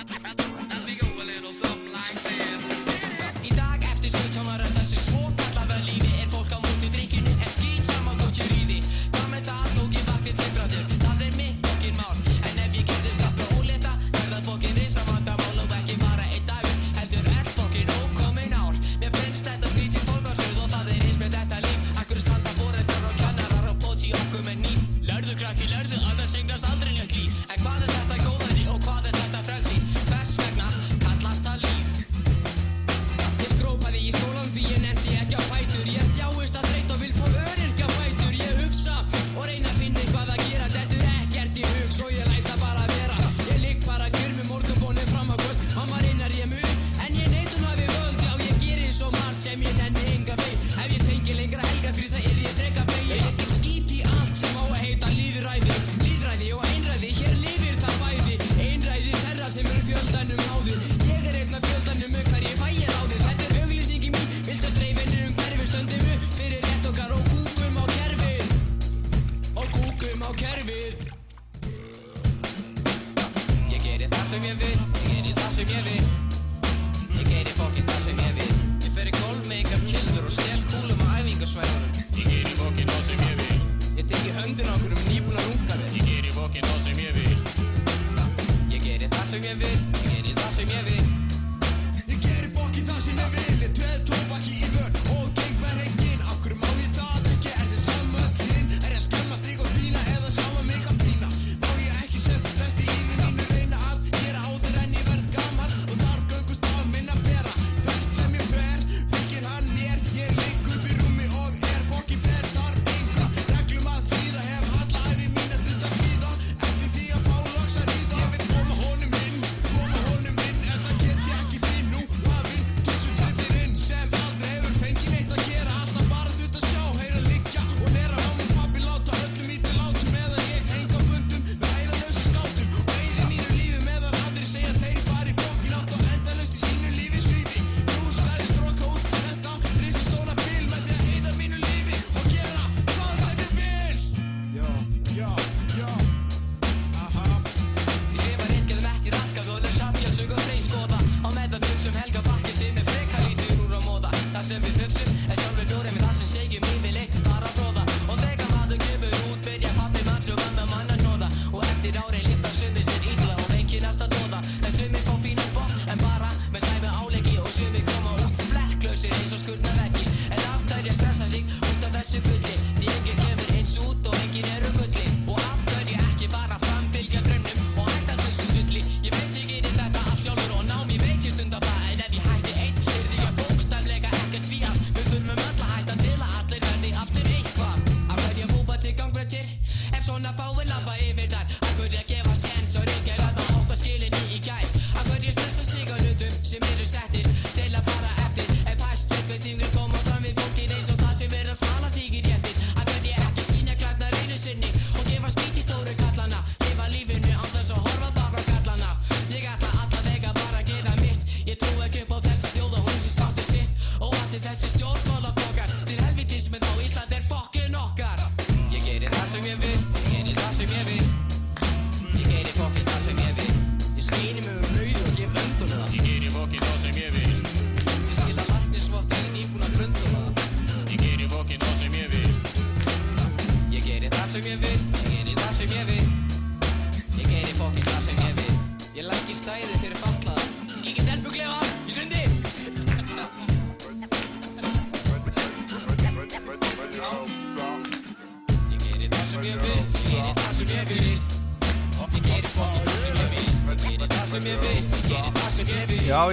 Í dag eftir 17 ára þessu svo kallaða lífi fólk á móti drikkinu en skýt sama þótt ég ríði Hvað með það þók ég vakni tilbrátur það mitt fokkin mál en ef ég getist að bróleita það fokkin risa vandamál og ekki bara einn dagur heldur fokkin ókomin ár Mér finnst þetta skrítið fólkarsöð og það eins með þetta líf Akkur standa foreldrar og kennarar og plóti okkur með ným Lörðu krakki, lörðu, annars eignast aldrei njögt líf En hvað er þetta góðari og hvað er þetta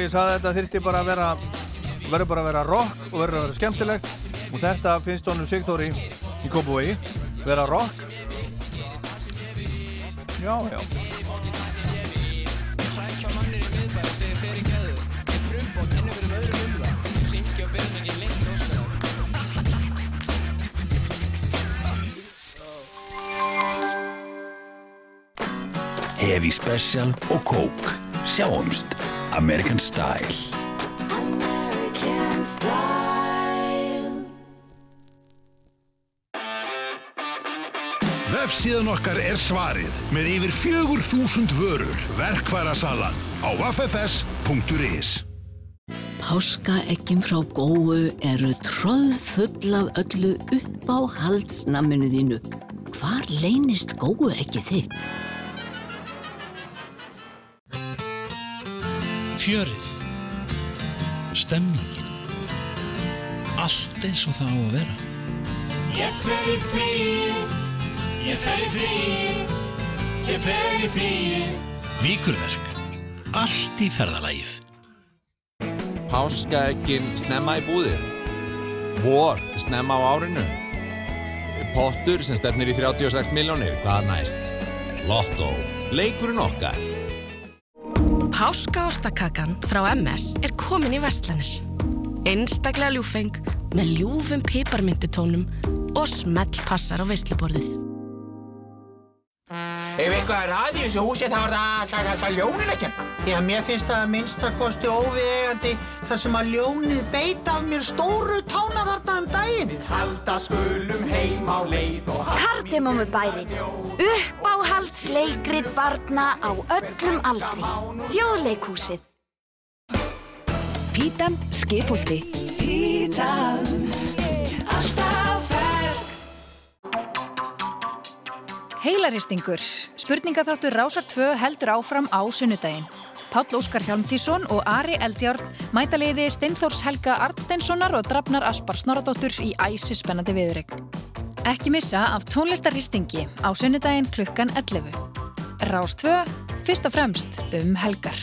ég að þetta þyrfti bara að vera verður bara að vera rock og verður að vera skemmtilegt og þetta finnst honum Sigþóri í Kópavogi vera rock Já, já í miðbæ og Coke. Sjáumst. American Style. American style. Vefsíðan okkar er svarið með yfir fjögur þúsund vörur. Verkværasalan á ffs.is Páskaeggjum frá góu eru tróðfull af öllu upp á halsnamminu þínu. Hvar leynist góu ekki þitt? Fjörið. Stemmingin. Allt eins og það á að vera. Ég fer í fríið, ég fer í fríið, ég fer í fríið. Víkurverk. Allt í ferðalagið. Páskaeggjin snemma í búðir. Vor snemma á árinu. Pottur sem stefnir í 36 miljónir. Hvað næst? Lotto. Leikurinn okkar. Páskaostakakan frá MS er komin í Vestlanir. Einstaklega ljúfeng með ljúfum piparmyndutónum og smellpassar á veisluborðið. Ef eitthvað er að í þessu húsi þá er það alltaf, alltaf ljónin ekki. Já, mér finnst það að minnstakosti óviðegandi þar sem að ljónið beita af mér stóru um daginn. Við halda skulum heim á leið og Kardemómubærin. Uppáhaldsleikrit barna á öllum aldri. Þjóðleikhúsið. Pítan Skipholti. Pítan, alltaf fersk. Heilaristingur. Spurningaþáttur Rásar 2 heldur áfram á sunnudaginn. Páll Óskar Hjálmtísson og Ari Eldjárn mæta liði Steinþórs Helga Artsteinssonar og Drafnar Aspar Snoradóttur í æsi spennandi viðurregn. Ekki missa af tónlistaristingi á sunnudaginn klukkan 11. Rás 2, fyrst og fremst um helgar.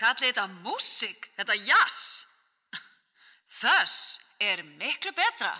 Kallið þetta músík, þetta jazz. Þess er miklu betra.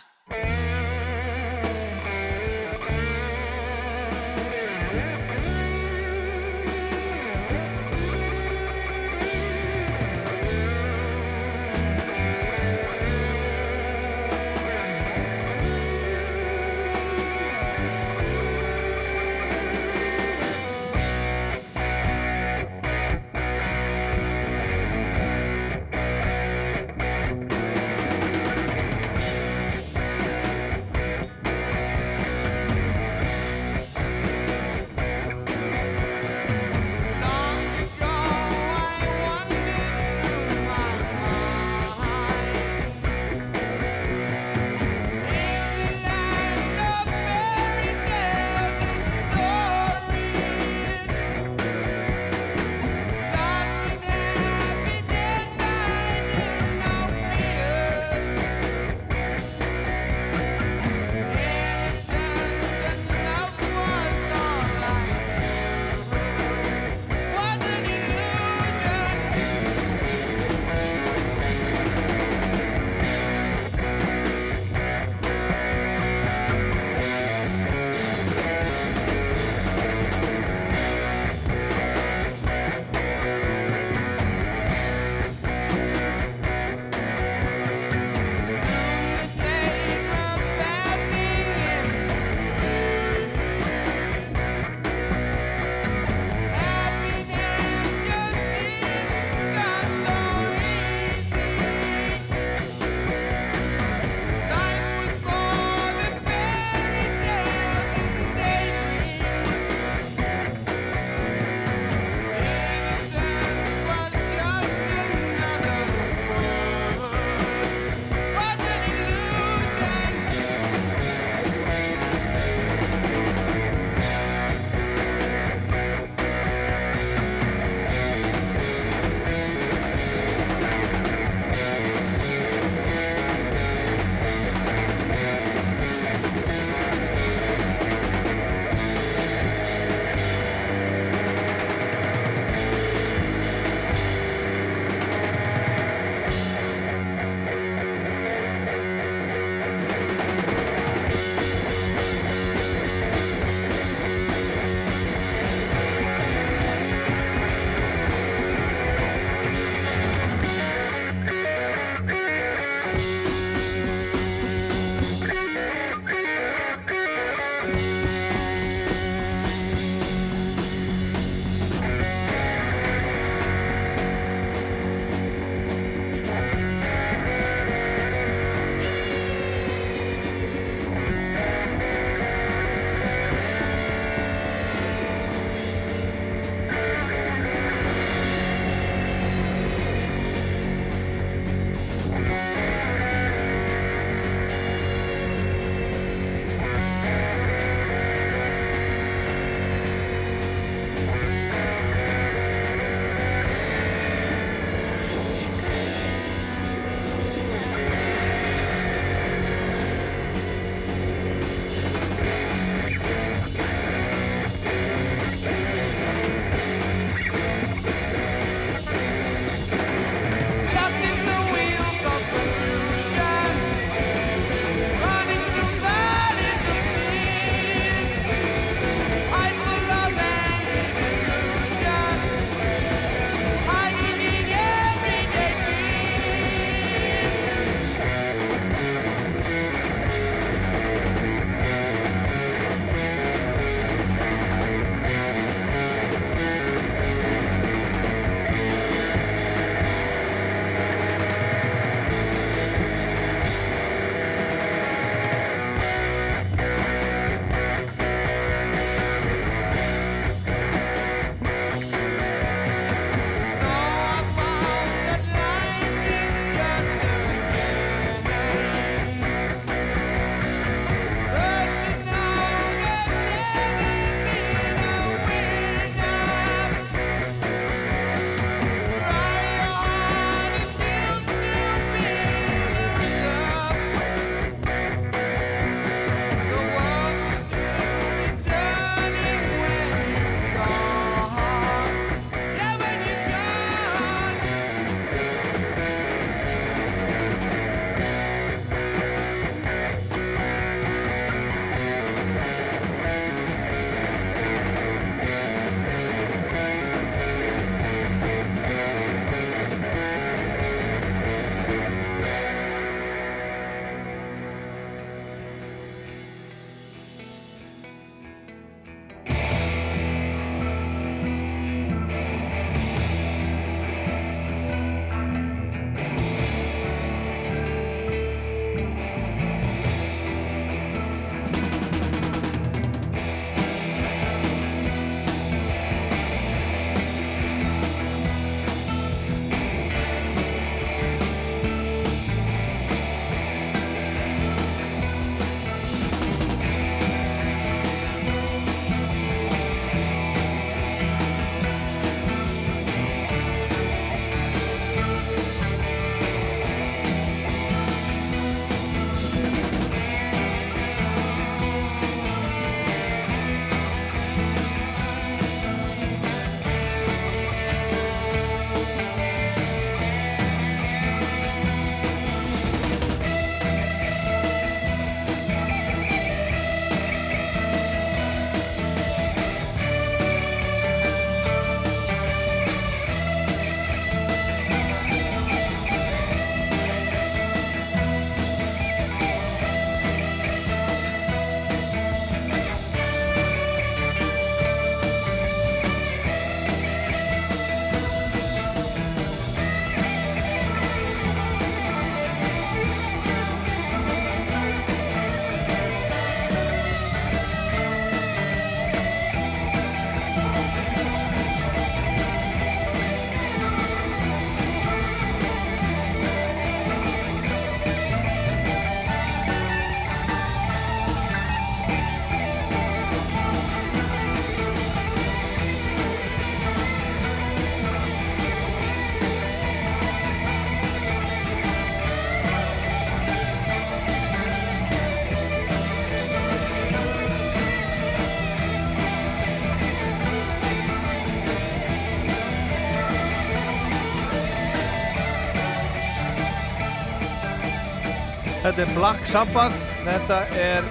Þetta er Black Sabbath, þetta er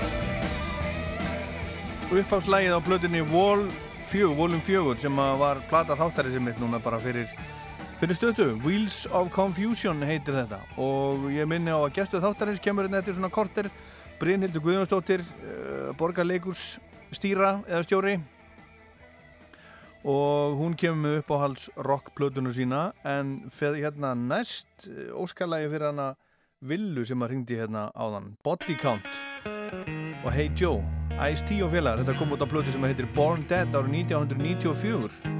uppháfslægið á blöðinni Vol 4, Volum 4 sem var plata þáttari sem mitt núna bara fyrir, fyrir stötu. Wheels of Confusion heitir þetta. Og ég minni á að gestu þáttarins kemur hérna eftir svona korter. Brynhildur Guðjónsdóttir uh, borgarleikurs stýra eða stjóri. Og hún kemur með uppáhalds rockplötunu sína. En fyrir hérna næst eh, óskalagi fyrir hana Villu sem að ringdi hérna áðan. Body Count. Og Hey Joe Ice-T og félagar, þetta kom út á plötu sem heitir Born Dead árið 1994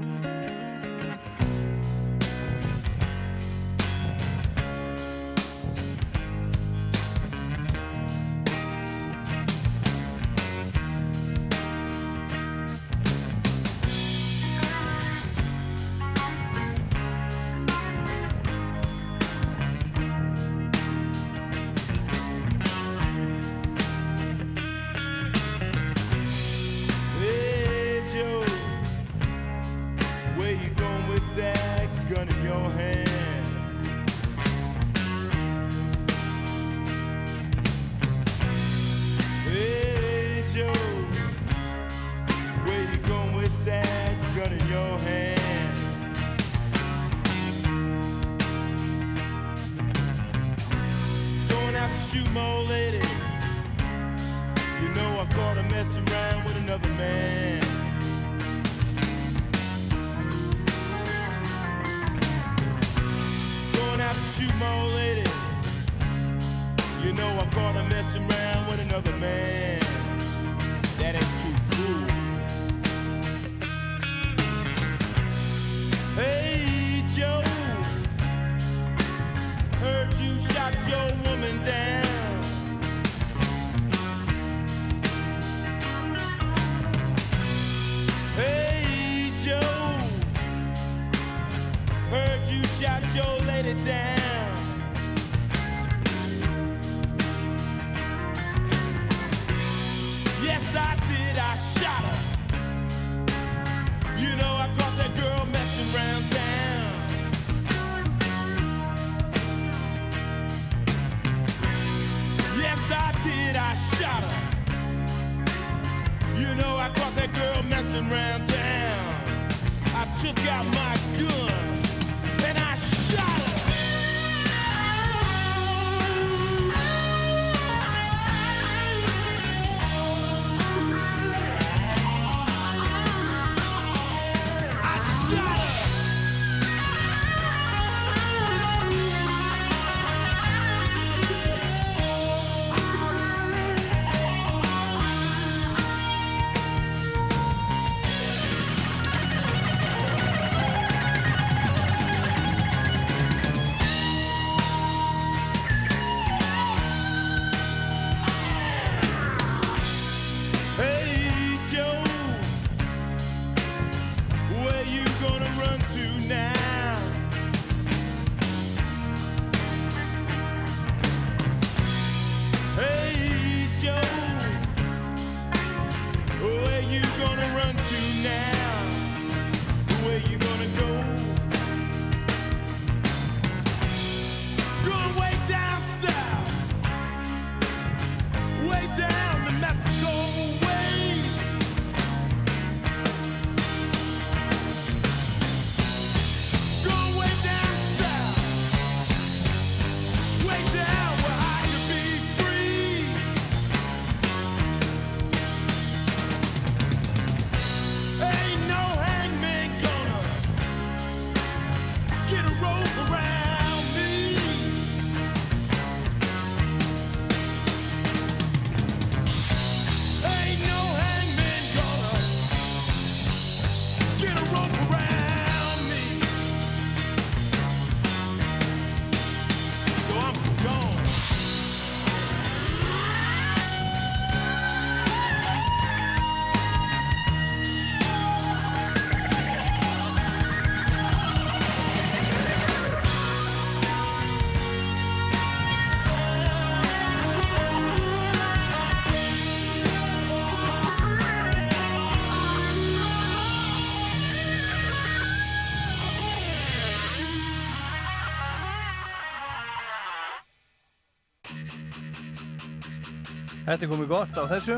Þetta er komið gott á þessu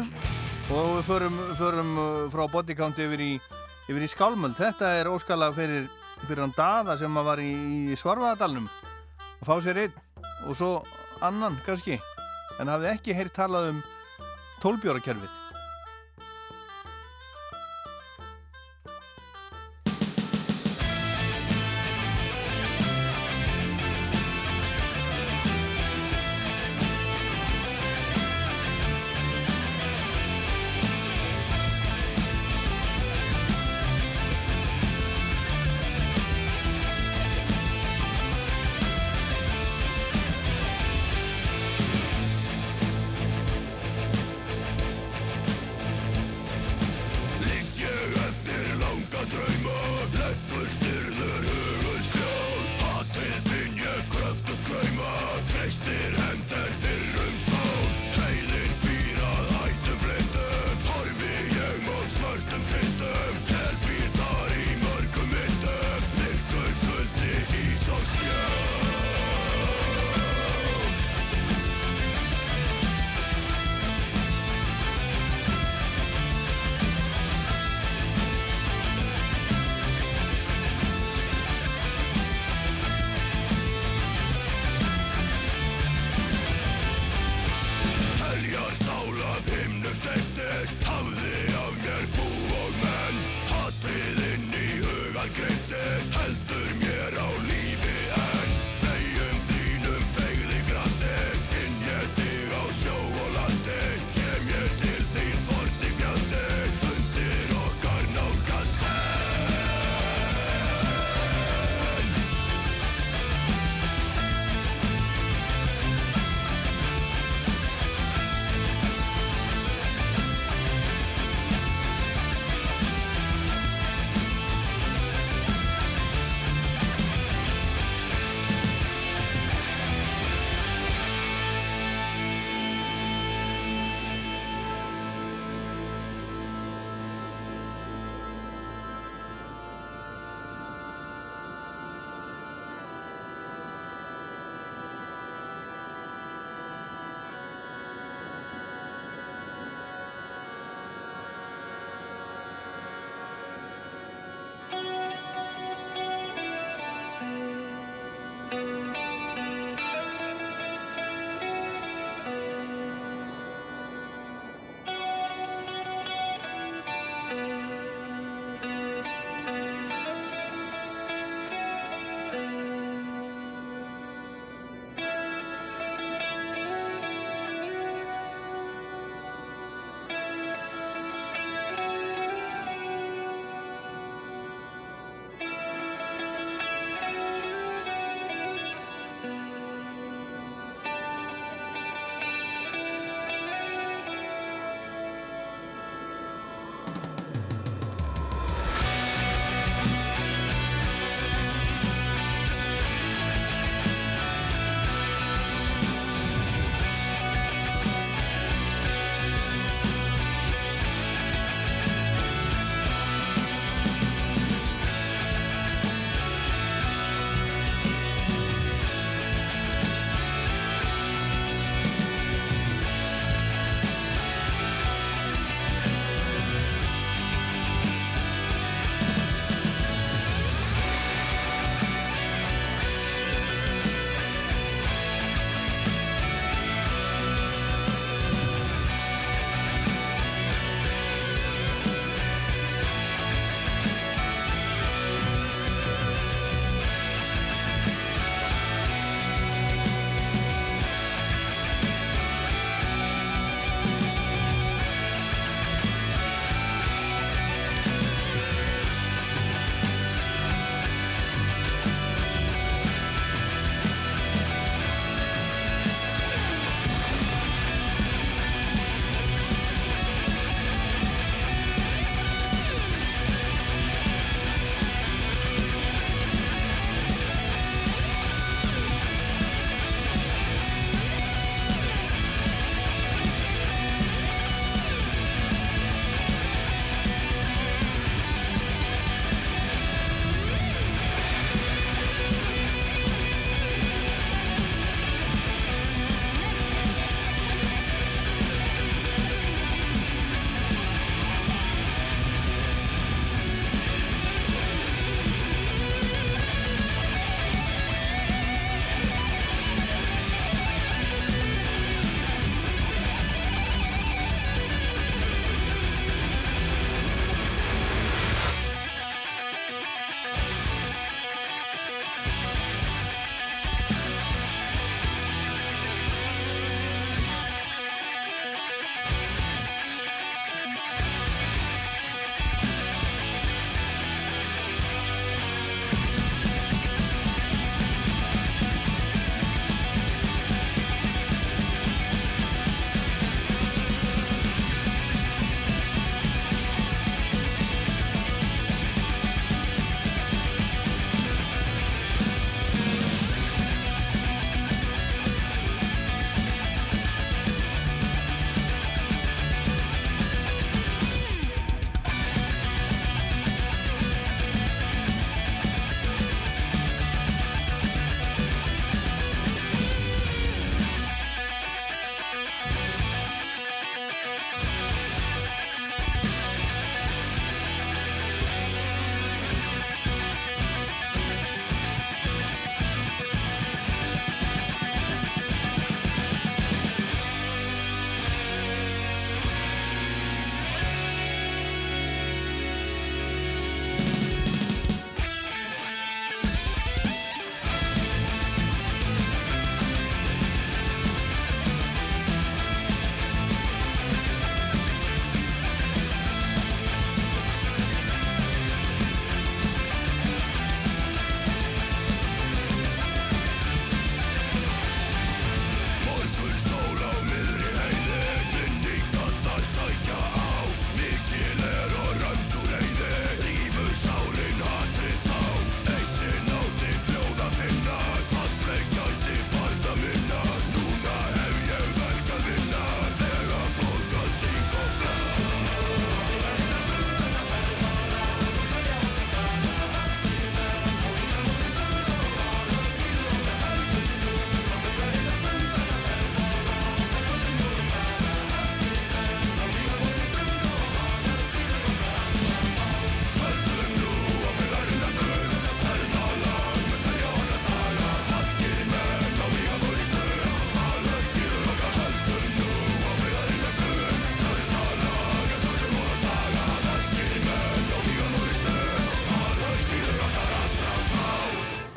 og við förum, förum uh, frá bodycount yfir í, yfir í skálmöld. Þetta er óskalag fyrir, fyrir hann Daða sem var í, í Svarfaðadalnum að fá sér einn og svo annan kannski en hafði ekki heyrt talað um tólbjórakerfið.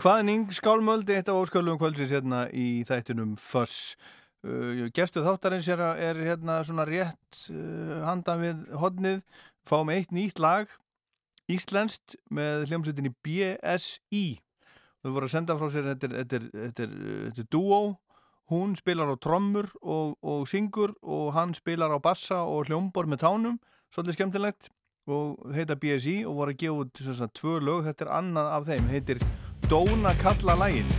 Hvaðning skálmöldi, eitt af óskalugum kvöldsins hérna í þættunum Fuss. Uh, Gestu þáttarins er, er hérna svona rétt uh, handan við hodnið. Fáum eitt nýtt lag, Íslenskt, með hljómsveitinni BSI. Þau voru að senda frá sér, þetta duo. Hún spilar á trommur og, og syngur og hann spilar á bassa og hljómbor með tánum. Svolítið skemmtilegt og heita BSI og voru að gefa út svona, tvö lög. Þetta er annað af þeim, heitir Dóna kalla lægið.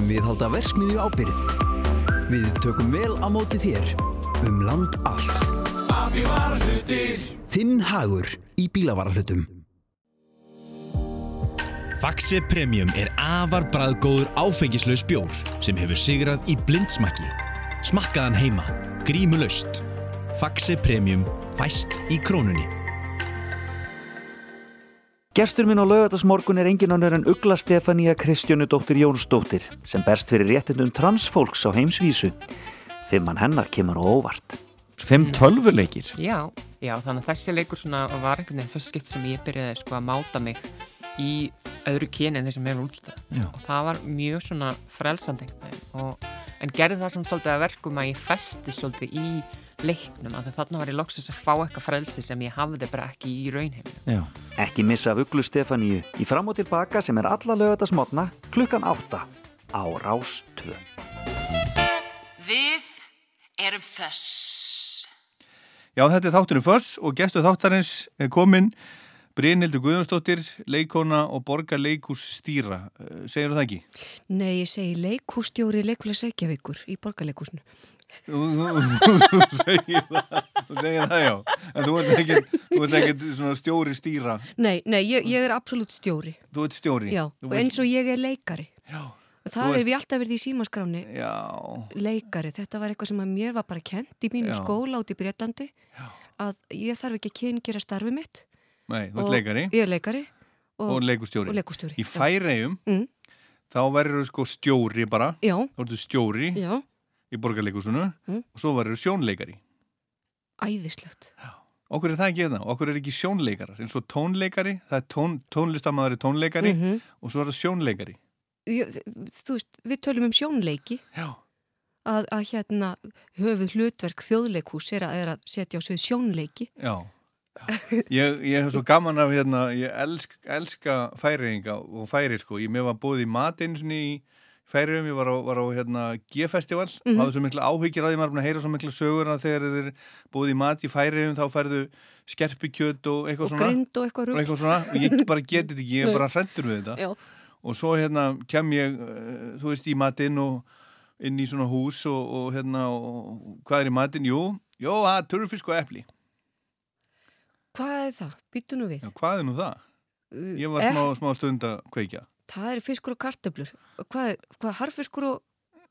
Sem við halda versmiðju ábyrð. Við tökum vel á móti þér um land allt. Abi var hlutir Þinn hagur í bílavarahlutum. Faxe Premium er afar bræðgóður áfengislaus bjór sem hefur sigrað í blindsmakki. Smakkaðan heima, grímulaust. Faxe Premium fæst í krónunni. Gestur minn á laugardagsmorgun er engin annar en Ugla Stefania Kristjánudóttir Jónsdóttir sem berst fyrir réttindum transfólks á heimsvísu. Fimmann hennar kemur á óvart. Fimm tölvuleikir? Já, já, þannig að þessi leikur svona var einhvern veginn fyrst skipt sem ég byrjaði sko að máta mig í öðru kyni en þeir sem hefur útlitað og það var mjög svona frelsandi einhvern veginn og, en gerði það svona svolítið að verkum að ég festi svolítið í leiknum að þarna var ég loksins að fá eitthvað frelsi sem ég hafði bara ekki í raunheiminu Já. Ekki missa af Uglu Stefaniu í fram og tilbaka sem er alla laugardagsmotna klukkan 8 á Rás 2. Við erum þess. Já, þetta er þátturinn Föss og gestu þáttarins er komin Brynhildur Guðjónsdóttir, leikona og borgar leikús stýra. Segir það ekki? Nei, ég segi leikústjóri leikulegs Reykjavíkur í borgarleikúsinu. Þú, þú, þú segir það, þú segir það já, en þú ert ekkert, þú ert ekkert svona stjóri stýra, Nei, nei, ég, ég er absolutt stjóri. þú ert stjóri. Já, þú og eins og ég er leikari. Já. Og Þú það hefur ég alltaf verið í símaskráni. Leikari, þetta var eitthvað sem að mér var bara kent í mínu Já. skóla út í Breitlandi. Að ég þarf ekki að kyngera starfi mitt. Nei, þú ert Og- leikari. Ég er leikari. Og, leikustjóri. Og leikustjóri. Í færegjum, Mm. þá verður sko stjóri bara. Þá ertu stjóri Já. Í borgarleikusinu Mm. og svo verður sjónleikari. Æðislegt. Okkur er það ekki það, okkur er ekki sjónleikarar eins og tónleikari, það er tón, tónlistamæður tónleikari Mhm. og svo er það sjónleikari Ég, þú veist, við tölum um sjónleiki. Já. Að, að hérna höfuð hlutverk þjóðleikhús er að, er að setja á svið sjónleiki. Já, ég, ég hef svo gaman af hérna, ég elsk, elska færiðinga og færi sko, ég mér var búið í mat einu sinni í færiðum, ég var á, var á hérna G-festival, mm Mhm. hafði svo mikla áhyggjur maður er búin að heyra svo mikla sögur að þegar þeir búið í mat í færiðum þá færðu skerpikjöt og eitthvað Og svona grind og eitthvað rugl. eitthvað svona, og ég bara geti þetta ekki, ég er bara hrættur við þetta Já. og svo hérna kem ég eh, þú veist í matinn og inn í svona hús og, og hérna og hvað er í matinn? Jú, jú, það er turfisk og epli Hvað er það? Býtu nú við. Já, hvað er nú það? Uh, Ég var eh, smá, smá stund að kveikja Það er fiskur og kartöflur. Hvað er, hvað er harfiskur og...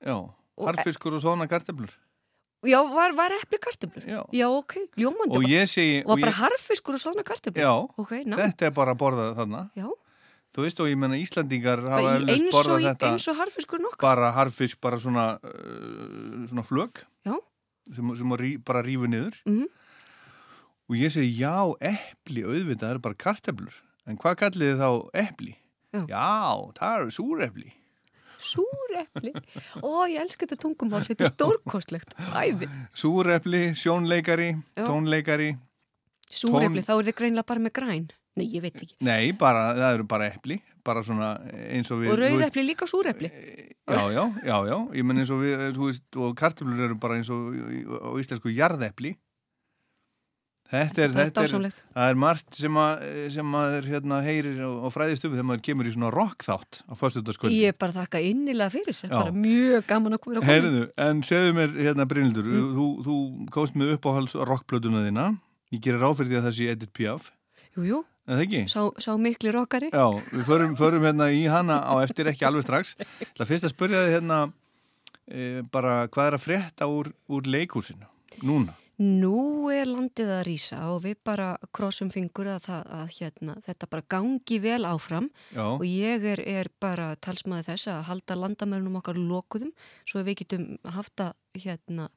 Já, harfiskur og svona karteflur Já, var, var epli kartöflur? Já. Já, ok, ljómandi. Og ég segi Var og bara ég- harfiskur og svona kartöflur? Já, Ok, ná. þetta er bara að borða þarna Já. Þú veist og ég menna Íslandingar hafa eins og, þetta eins og harfiskur nokk. bara harfisk, bara svona uh, svona flög Já. sem, sem rí, bara rífu niður Mhm. og ég segi já, epli auðvitað, eru bara karteflur en hvað kallið þið þá epli? Já. það eru súrepli Súrepli. Ó, ég elska þetta tungumál. Þetta er stórkostlegt. Æði. Súrepli, sjónleikari, Já. tónleikari Súrepli, Tón- þá er þið greinlega bara með græn. Nei, ég veit ekki. Nei, bara, það eru bara epli bara svona eins og við Og rauðepli líka súrepli. Já, já, já, já, ég menn eins og við, þú veist, og kartöflur eru bara eins og á íslensku jarðepli. Þetta er, þetta er, það er margt sem að, sem maður hérna heyrir og, og fræðist um þegar maður kemur í svona rockþátt á föstudagskvöldi. Ég er bara þakka innilega fyrir. Já. Bara mjög gaman að koma. Heyrðu, en segðu mér hérna Brynildur, Mm. þú, þú komst með uppáhalds rockplötuna þína, ég gerir því að það sé Edith Piaf, Jú, jú. en það ekki? Sá, sá mikli rockari. Já, við förum, förum hérna í hana á eftir ekki alveg strax. Það fyrst að spyrja þið hérna e, bara hvað er að frétta úr, úr leikúsinu núna? Nú er landið að rýsa og við bara krossum fingur að, það, að hérna, þetta bara gangi vel áfram Já. og ég er, er bara talsmaði þess að halda landamörnum okkar lokuðum svo að við getum haft það hérna,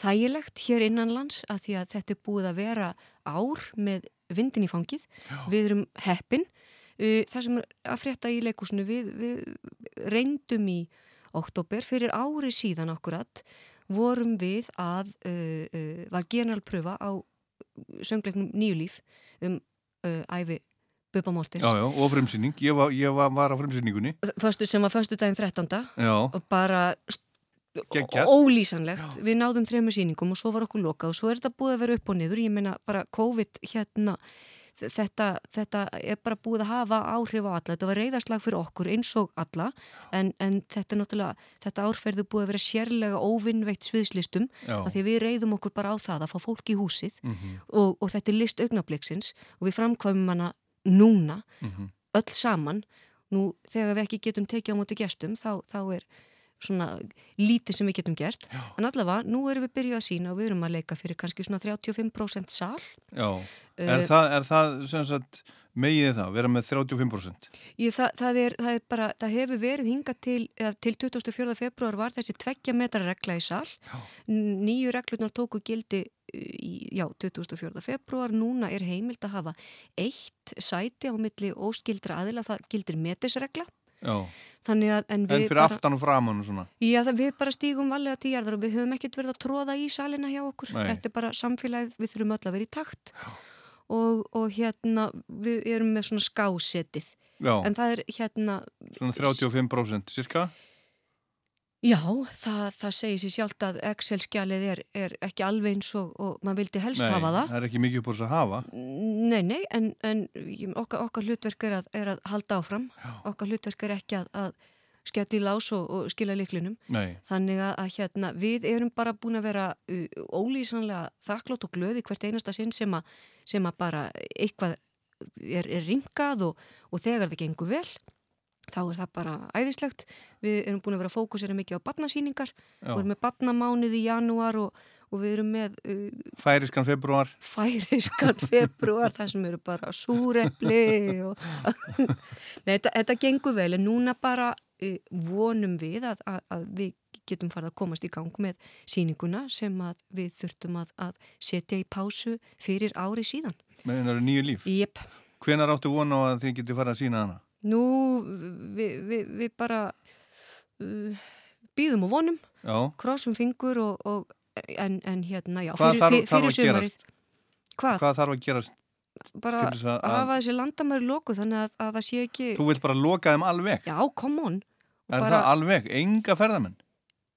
þægilegt hér innan lands að því að þetta er búið að vera ár með vindin í fangið. Við erum heppin. Það sem er að frétta í leikúsinu við, við reyndum í oktober fyrir ári síðan akkurat vorum við að uh, uh, var generalpröfa á söngleiknum Nýjulíf um uh, æfi Bubba Mortens Já, já, og frumsýning, ég var, ég var, var á frumsýningunni. Föstu, sem var föstu daginn 13. Já. og bara ólýsanlegt við náðum þremur sýningum og svo var okkur lokað og svo er þetta búið að vera upp og niður ég meina bara COVID hérna þetta, þetta er bara búið að hafa áhrif á alla, þetta var reyðarslag fyrir okkur eins og alla en, en þetta er náttúrulega, þetta árferðu búið að vera sérlega óvinnveitt sviðslistum af því við reyðum okkur bara á það að fá fólk í húsið Mhm. og, og þetta er list augnabliksins og við framkvæmum hana núna Mhm. öll saman nú þegar við ekki getum tekið á móti gestum þá, þá er svona lítið sem við getum gert Já. en allavega, nú erum við byrjuð að sína og við erum að leika fyrir kannski svona 35% sal Já, er, Eh, það, er það sem sagt megið það, vera með 35%? Ég, það, það, er, það er bara, það hefur verið hingað til, eða til 24. februar var þessi tveggja metra regla í sal N- nýju reglunar tóku gildi uh, í, já, 24. februar núna er heimild að hafa eitt sæti á milli óskildra aðila það gildir metisregla Já, þannig að en en við fyrir bara, aftan og framan og svona. Já, það, við bara stígum valega til jarðar og við höfum ekkert verið að tróða í salina hjá okkur. Nei. Þetta er bara samfélagið, við þurfum öll að vera í takt og, og hérna við erum með svona skásetið. Já. En það er hérna, Svona 35% cirka? já, það, það segir sér sjálft að Excel-skjalið er, er ekki alveg eins og, og maður vildi helst Nei, hafa það. það er ekki mikið upp úr þess að hafa. Nei, nei, en, en okkar, okkar hlutverk er að, er að halda áfram. Okkar hlutverk er ekki að, að skett í lás og, og skila liklunum Nei. þannig að, að hérna, við erum bara búin að vera uh, ólýsanlega þakklátt og glöði hvert einasta sinn sem að, sem að bara eitthvað er, er ringað og, og þegar það gengur vel þá er það bara æðislegt við erum búin að vera að fókusera mikið á barnasýningar Já. við erum með barnamánuð í janúar og, og við erum með uh, Færiskan februar færiskan februar þar sem eru bara súrepli og Nei, þetta, þetta gengur vel en núna bara uh, vonum við að, að, að við getum farið að komast í gang með síninguna sem að við þurftum að, að setja í pásu fyrir ári síðan. með hennar nýju líf. Jep. Hvenar áttu vona á að þið getið farið að sína hana? Nú, við, við, við bara uh, býðum og vonum, Já. krossum fingur og, og en, en hérna, já, Hvað fyrir, þarf fyrir sumarið. Hvað? Hvað þarf að gerast? Bara að- að hafa þessi landamæri lokuð þannig að, að það sé ekki... Þú vilt bara loka þeim alveg? Já, come on. Er bara- það alveg? Enga ferðamenn?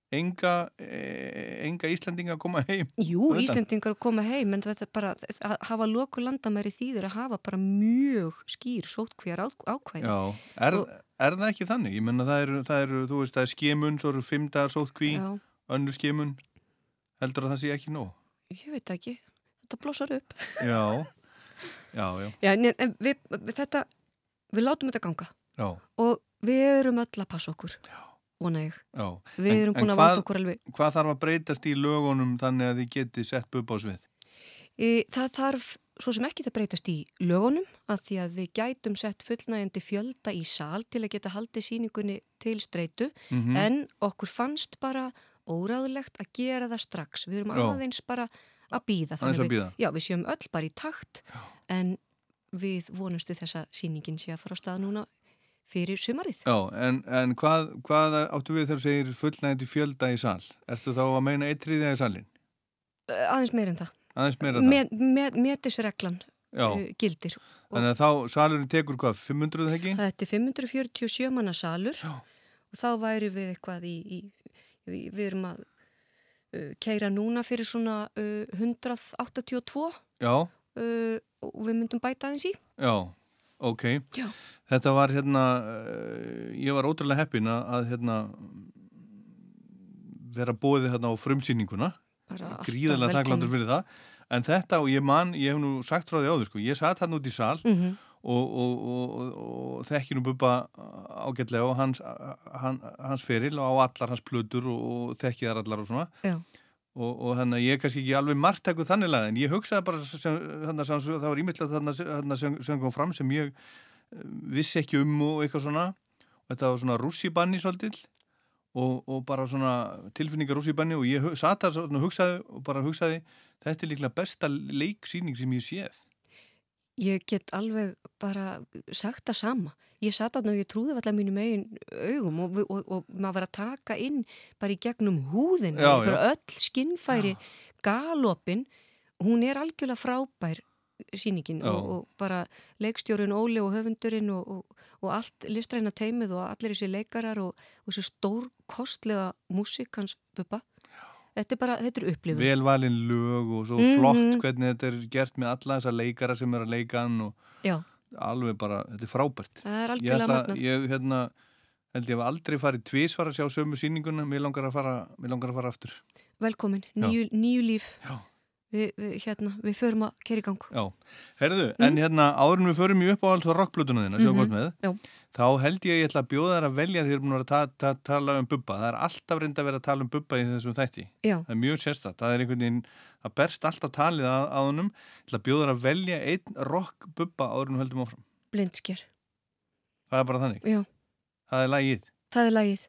Enga, e, enga Íslandinga að koma heim? Jú, Utan? Íslendingar að koma heim en þetta er bara að hafa loku landamæri þýðir að hafa bara mjög skýr sótkvíjar ákvæði. Já, er, er það ekki þannig? Ég menna það eru, það eru, þú veist, það er skemun, svo eru fimm dagar sótkví, Já. önnur skemun. Heldur að það sé ekki nóg? Ég veit ekki, þetta blossar upp. Já, já, já, Já, en, en við, við þetta, við látum þetta ganga já, og við erum öll að passa okkur, vona ég. já. Við erum búin að vanda okkur alveg. Hvað þarf að breytast í lögunum þannig að þið geti sett bubba á svið? E, það þarf svo sem ekki það breytast í lögunum að því að við gætum sett fullnægjandi fjölda í sal til að geta haldið síningunni til streitu Mhm. en okkur fannst bara óráðulegt að gera það strax. Við erum Já. aðeins bara að býða. Aðeins að. Við, já, við séum öll bara í takt en við vonustu þess að síningin sé að fara á stað núna fyrir sumarið. Já, en, en hvað, hvað áttu við þegar segir fullnægandi fjölda í sal? Ertu þá að meina eittriðið í salin? Uh, aðeins meir en það. Aðeins meira það? Met, met, metisreglan Já. uh, gildir. Þannig að þá salurinn tekur hvað, 500 eða ekki? Þetta er 547 manna salur Já. og þá væri við eitthvað í, í, í við erum að uh, keira núna fyrir svona uh, 182 Já, uh, og við myndum bæta aðeins í. já, ok. Já. Þetta var hérna, uh, ég var ótrúlega heppin að, að hérna vera bóðið hérna á frumsýninguna. Gríðarlega þakklandur fyrir það. En þetta og ég man, ég hef nú sagt frá því áður sko, ég satt hann út í sal Mhm. og, og, og, og, og þekki nú bubba ágætlega og hans, hann, hans feril og á allar hans plötur og, og þekki þar allar og svona. Já. Og, og þannig að ég er kannski ekki alveg margtækuð þannig lag en ég hugsaði bara sem, þannig að það var ímyndilegt þannig sem, sem kom fram sem ég eh, vissi ekki um og eitthvað svona og þetta var svona rússibanni svolítil og, og bara svona tilfinningar rússibanni og ég hu- sat þar svona og hugsaði og bara hugsaði þetta er líklega besta leiksýning sem ég séð Ég get alveg bara sagt það sama. Ég satt að og ég trúði allar mínum eigin augum og, og, og, og maður var að taka inn bara í gegnum bara já. Öll skinnfæri galopin, hún er algjörlega frábær sýningin Já. og, og bara leikstjórun Óli og höfundurinn og, og, og allt listræna teimið og allir þessi leikarar og, og þessi stór kostlega músík hans buppa. Þetta er bara, þetta er upplifun. velvalin lög og svo Mhm. flott hvernig þetta er gert með alla þessa leikara sem er að leika hann og Já. alveg bara, þetta er frábært Það er ég, algjörlega magnað. ég hérna held ég hef aldrei farið tvísvar að sjá sömu sýninguna mér langar að fara, mér langar að fara aftur Velkomin, nýju, nýju líf. Já. Við, við, hérna, við förum að keri gang. Já, herðu, en hérna en við förum í upp á alls og rockplötuna þína, sjá Mhm, gott með já. þá held ég að ég ætla að bjóða þær að velja því að þið erum að ta ta tala um bubba. Það er alltaf reynd að vera að tala um bubba í þessum þætti. Já. það er mjög sérstætt, það er einhvern veginn að berst alltaf talið að, að honum. Ég ætla að bjóða þær að velja einn rock bubba áður en við höldum áfram. Blindsker. það er bara þannig, Já, það er lagið. Það er lagið.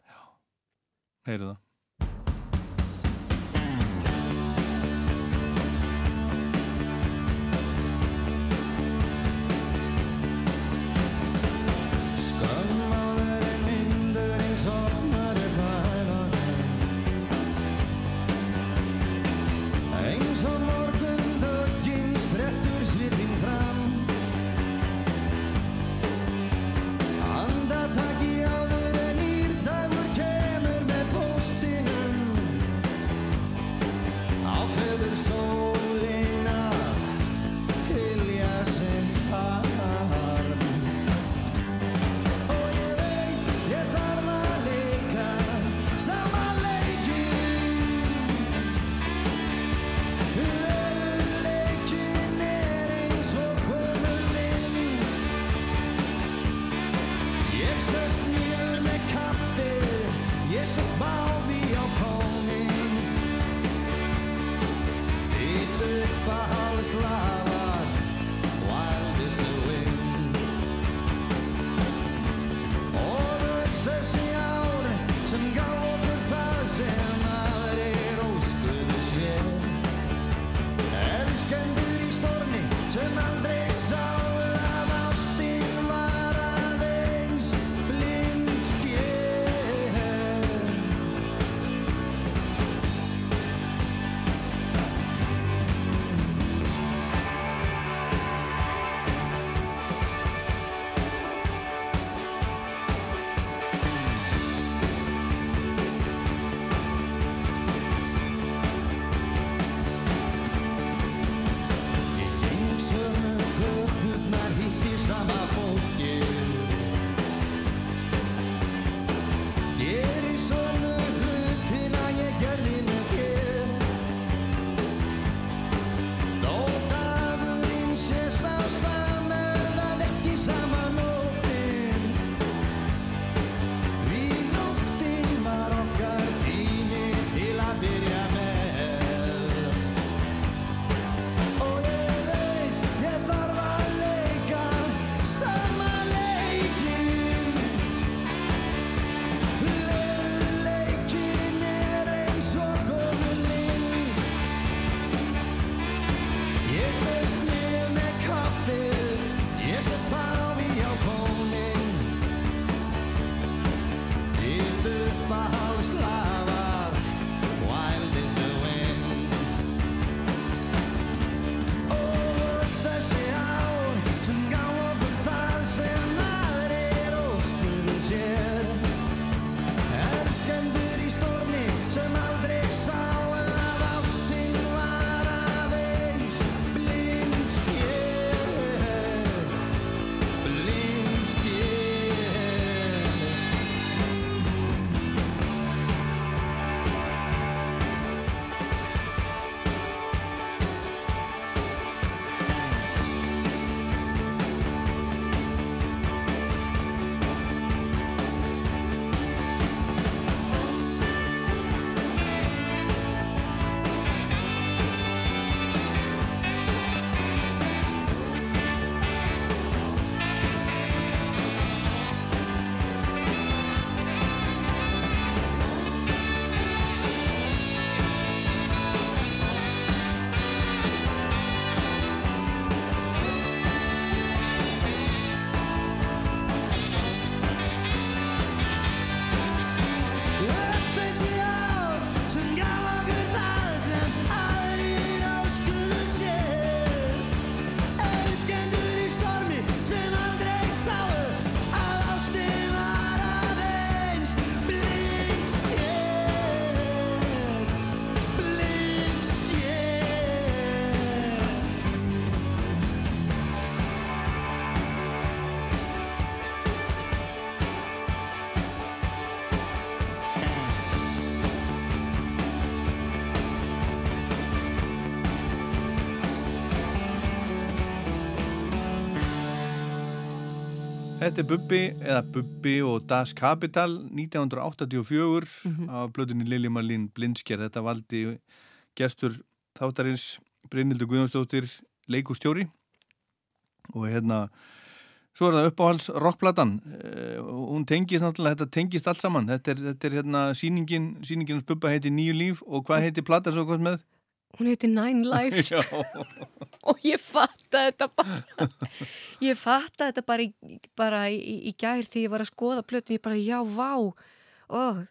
Þetta er Bubbi, eða Bubbi og Das Kapital 1984 Mhm. af blöðunni Lili Marlín Blindsker. Þetta valdi gestur þáttarins Brynildur Guðjónsdóttir leikustjóri og hérna svo er það uppáhalds rockplatan uh, hún tengist náttúrulega, þetta tengist allt saman þetta er, þetta er hérna sýningin sýningin hans Bubba heiti Nýju líf og hvað heiti plata svo hvað með? Hún heiti Nine Lives. Og ég fatta þetta bara. Ég fatta þetta bara í, bara í, í gær þegar ég var að skoða plötun ég bara já, vá.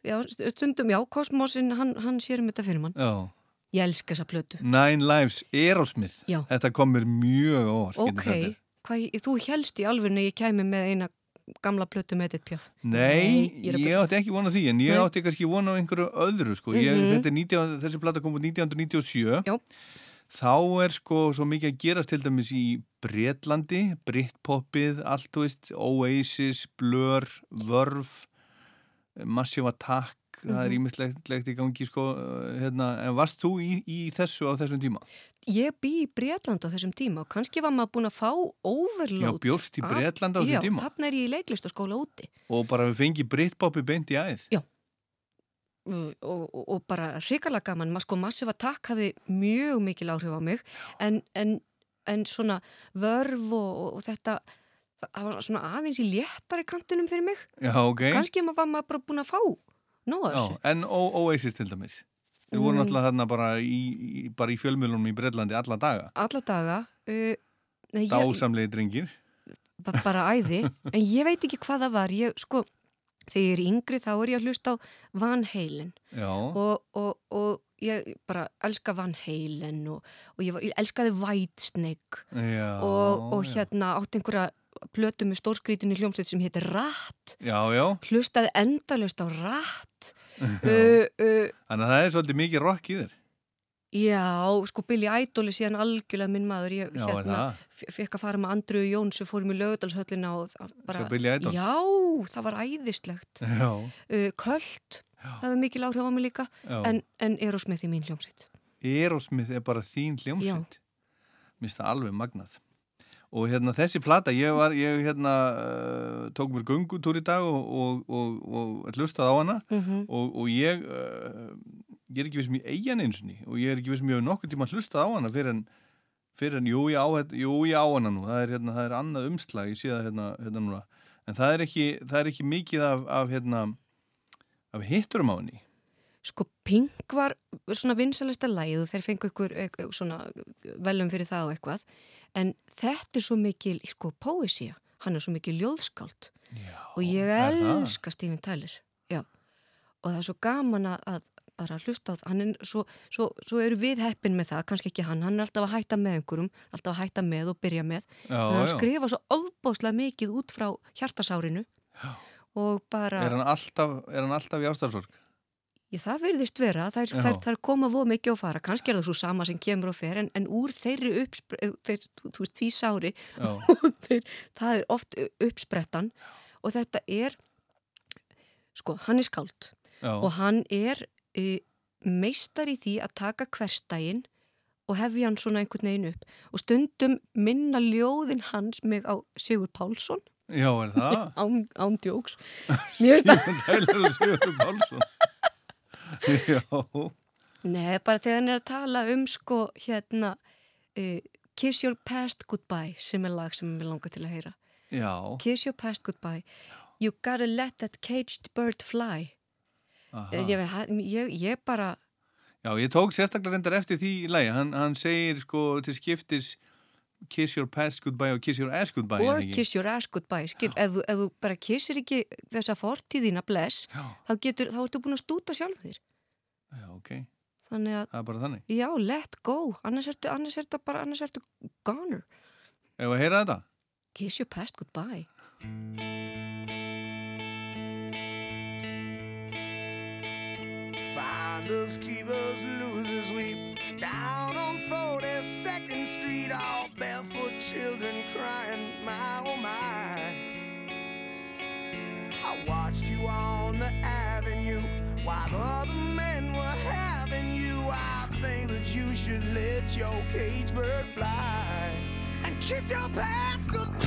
Já, stundum, já, Kosmosin hann, hann sér um þetta fyrir mann. Já. Ég elska þessa plötu. Nine Lives, Aerosmith. Já. þetta kom mér mjög óvart ok, hvað, þú helst í alveg ég kæmi með eina gamla plötu með Edith Piaf Nei, ég er að ég átti ekki vona því en ég Nei. átti kannski vona á einhverju öðru sko. ég, Mhm. þetta er 19, þessi plata kom út 1997 Já. þá er sko svo mikið að gerast til dæmis í Bretlandi Britpoppið, allt þú veist Oasis, Blur, Verve Massive Attack það er Mhm. ímislegt í gangi sko, hérna, en varst þú í, í þessu á þessum tíma? ég bý í Bretland á þessum tíma og kannski var maður búin að fá overload Já, bjóst í Bretland á þessum já, tíma? þarna er ég í leiklistaskóla úti og bara við fengi Britpoppi beint í æð Já. og, og, og bara hrikalega gaman, maður sko Massive Attack hafði mjög mikil áhrif á mig en, en, en svona vörf og, og þetta það var svona aðeins í léttari kantinum fyrir mig Já, ok kannski maður var maður bara búin að fá nóða Já, þessu en Oasis til dæmis. Þeir voru Mm. náttúrulega þarna bara í, í, bara í fjölmjölunum í Breitlandi alla daga. Alla daga uh, nei, ég, Dásamlegi drengir. Ba- bara æði. En ég veit ekki hvað það var. Ég, sko, þegar ég er yngri þá er ég að hlusta á Van Halen. Já, og, og, og ég bara elska Van Halen og, og ég, var, ég elskaði Whitesnake. Já og, hérna átti einhverja plötu með stórskrítinni hljómsveit sem heitir Ratt Já, já. Hlustaði endalust á Ratt Já. uh, uh, Þannig að það er svolítið mikið rock í þér. Já, sko Billy Idol er síðan algjörlega minn maður. Ég Já, er hérna, fekk að fara með Andru Jóns sem fórum í bara, Sjá Billy Idol? Já, það var æðislegt. Já, uh, Köld, það hefði mikil áhrif á mig líka. Já. en, en Erosmith í mín hljómsveit. Erosmith er bara þín Já. hljómsveit Mér finnst það alveg magnað Og hérna þessi plata, ég var, ég hérna uh, tók mér göngutúr í dag og, og, og, og hlustaði á hana. Mhm. og, og ég uh, ég er ekki viss mér eigin einsunni og ég er ekki viss mér nokkuð tíma hlustað á hana fyrir en, fyrir en jú, ég á, jú, ég á hana nú. Það er, hérna, það er annað umslag, ég sé það hérna, hérna núna. En það er ekki, það er ekki mikið af, af hérna af hitturum á henni. Sko Pink var svona vinsalesta læð og þeir fengu ykkur, ykkur svona velum fyrir það og eitthvað en þetta er svo mikil sko poesía, hann er svo mikil ljóðskáld. Já, og ég elska Stephen Tyler Já, og það er svo gaman að, bara hlusta á það, hann er svo, svo, svo eru við heppin með það, kannski ekki hann. Hann er alltaf að hætta með einhverjum, alltaf að hætta með og byrja með, Já, en hann skrifa svo ofbáslega mikið út frá hjartasárinu. Já. og bara er hann alltaf, er hann alltaf í ástarsorg Ég, það verðist vera, þær, Já. þær, þær koma voð mikið og fara, kannski er það svo sama sem kemur og fer, en, en úr þeirri uppspre, þeir, þú, veist, því sári Já. þeir, það er oft uppsprettan og þetta er sko, hann er skáld Já. og hann er e, meistar í því að taka hverstægin og hefja hann svona einhvern veginn upp og stundum minna ljóðin hans mig á Sigur Pálsson Já, er það? án, án djóks Mér finnst það Stephen Tyler og Sigur Pálsson Já. Nei, bara þegar hann er að tala um sko hérna uh, Kiss Your Past Goodbye sem er lag sem ég langar til að heyra. Já. Kiss Your Past Goodbye. You gotta let that caged bird fly. Eh, ég, ég, ég bara Já, ég tók sérstaklega reyndar eftir því í lagi. Hann, hann segir sko til skiptis kiss your past goodbye og kiss your ass goodbye. or kiss your ass goodbye skil, ef, þú- ef þú bara kissir ekki þessa fortíðina bless þá, getur, þá ertu búin að stúta sjálf þér Já, ok. þannig að Það er bara þannig. já, let go annars ertu, annars ertu bara, annars ertu goner Ef að heyra þetta? kiss your past goodbye Finders, keepers, losers weep down on 42nd Street. All barefoot children crying, my oh my. I watched you on the avenue while other men you should let your cage bird fly and kiss your past goodbye.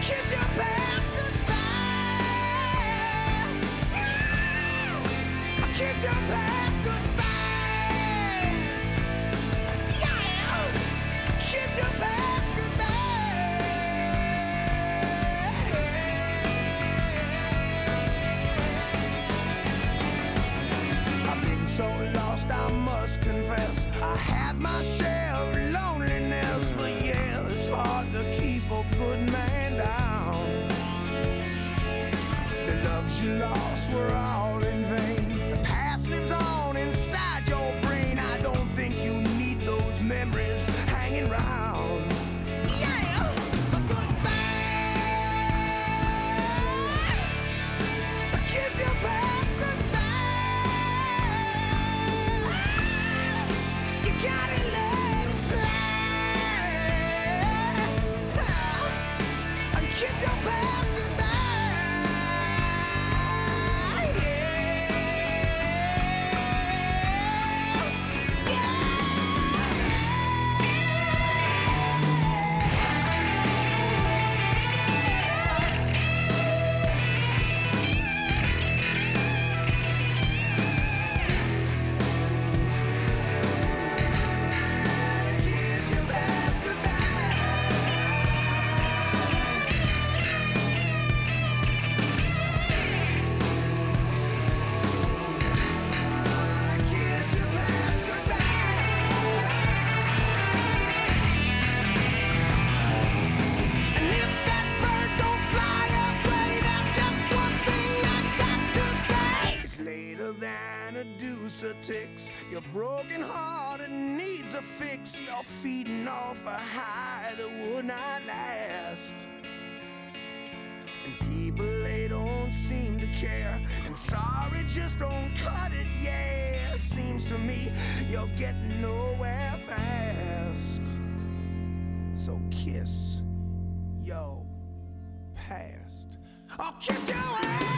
Kiss your past goodbye. Kiss your past. must confess I had my share just don't cut it, yeah. Seems to me you're getting nowhere fast. So kiss your past. I'll kiss your ass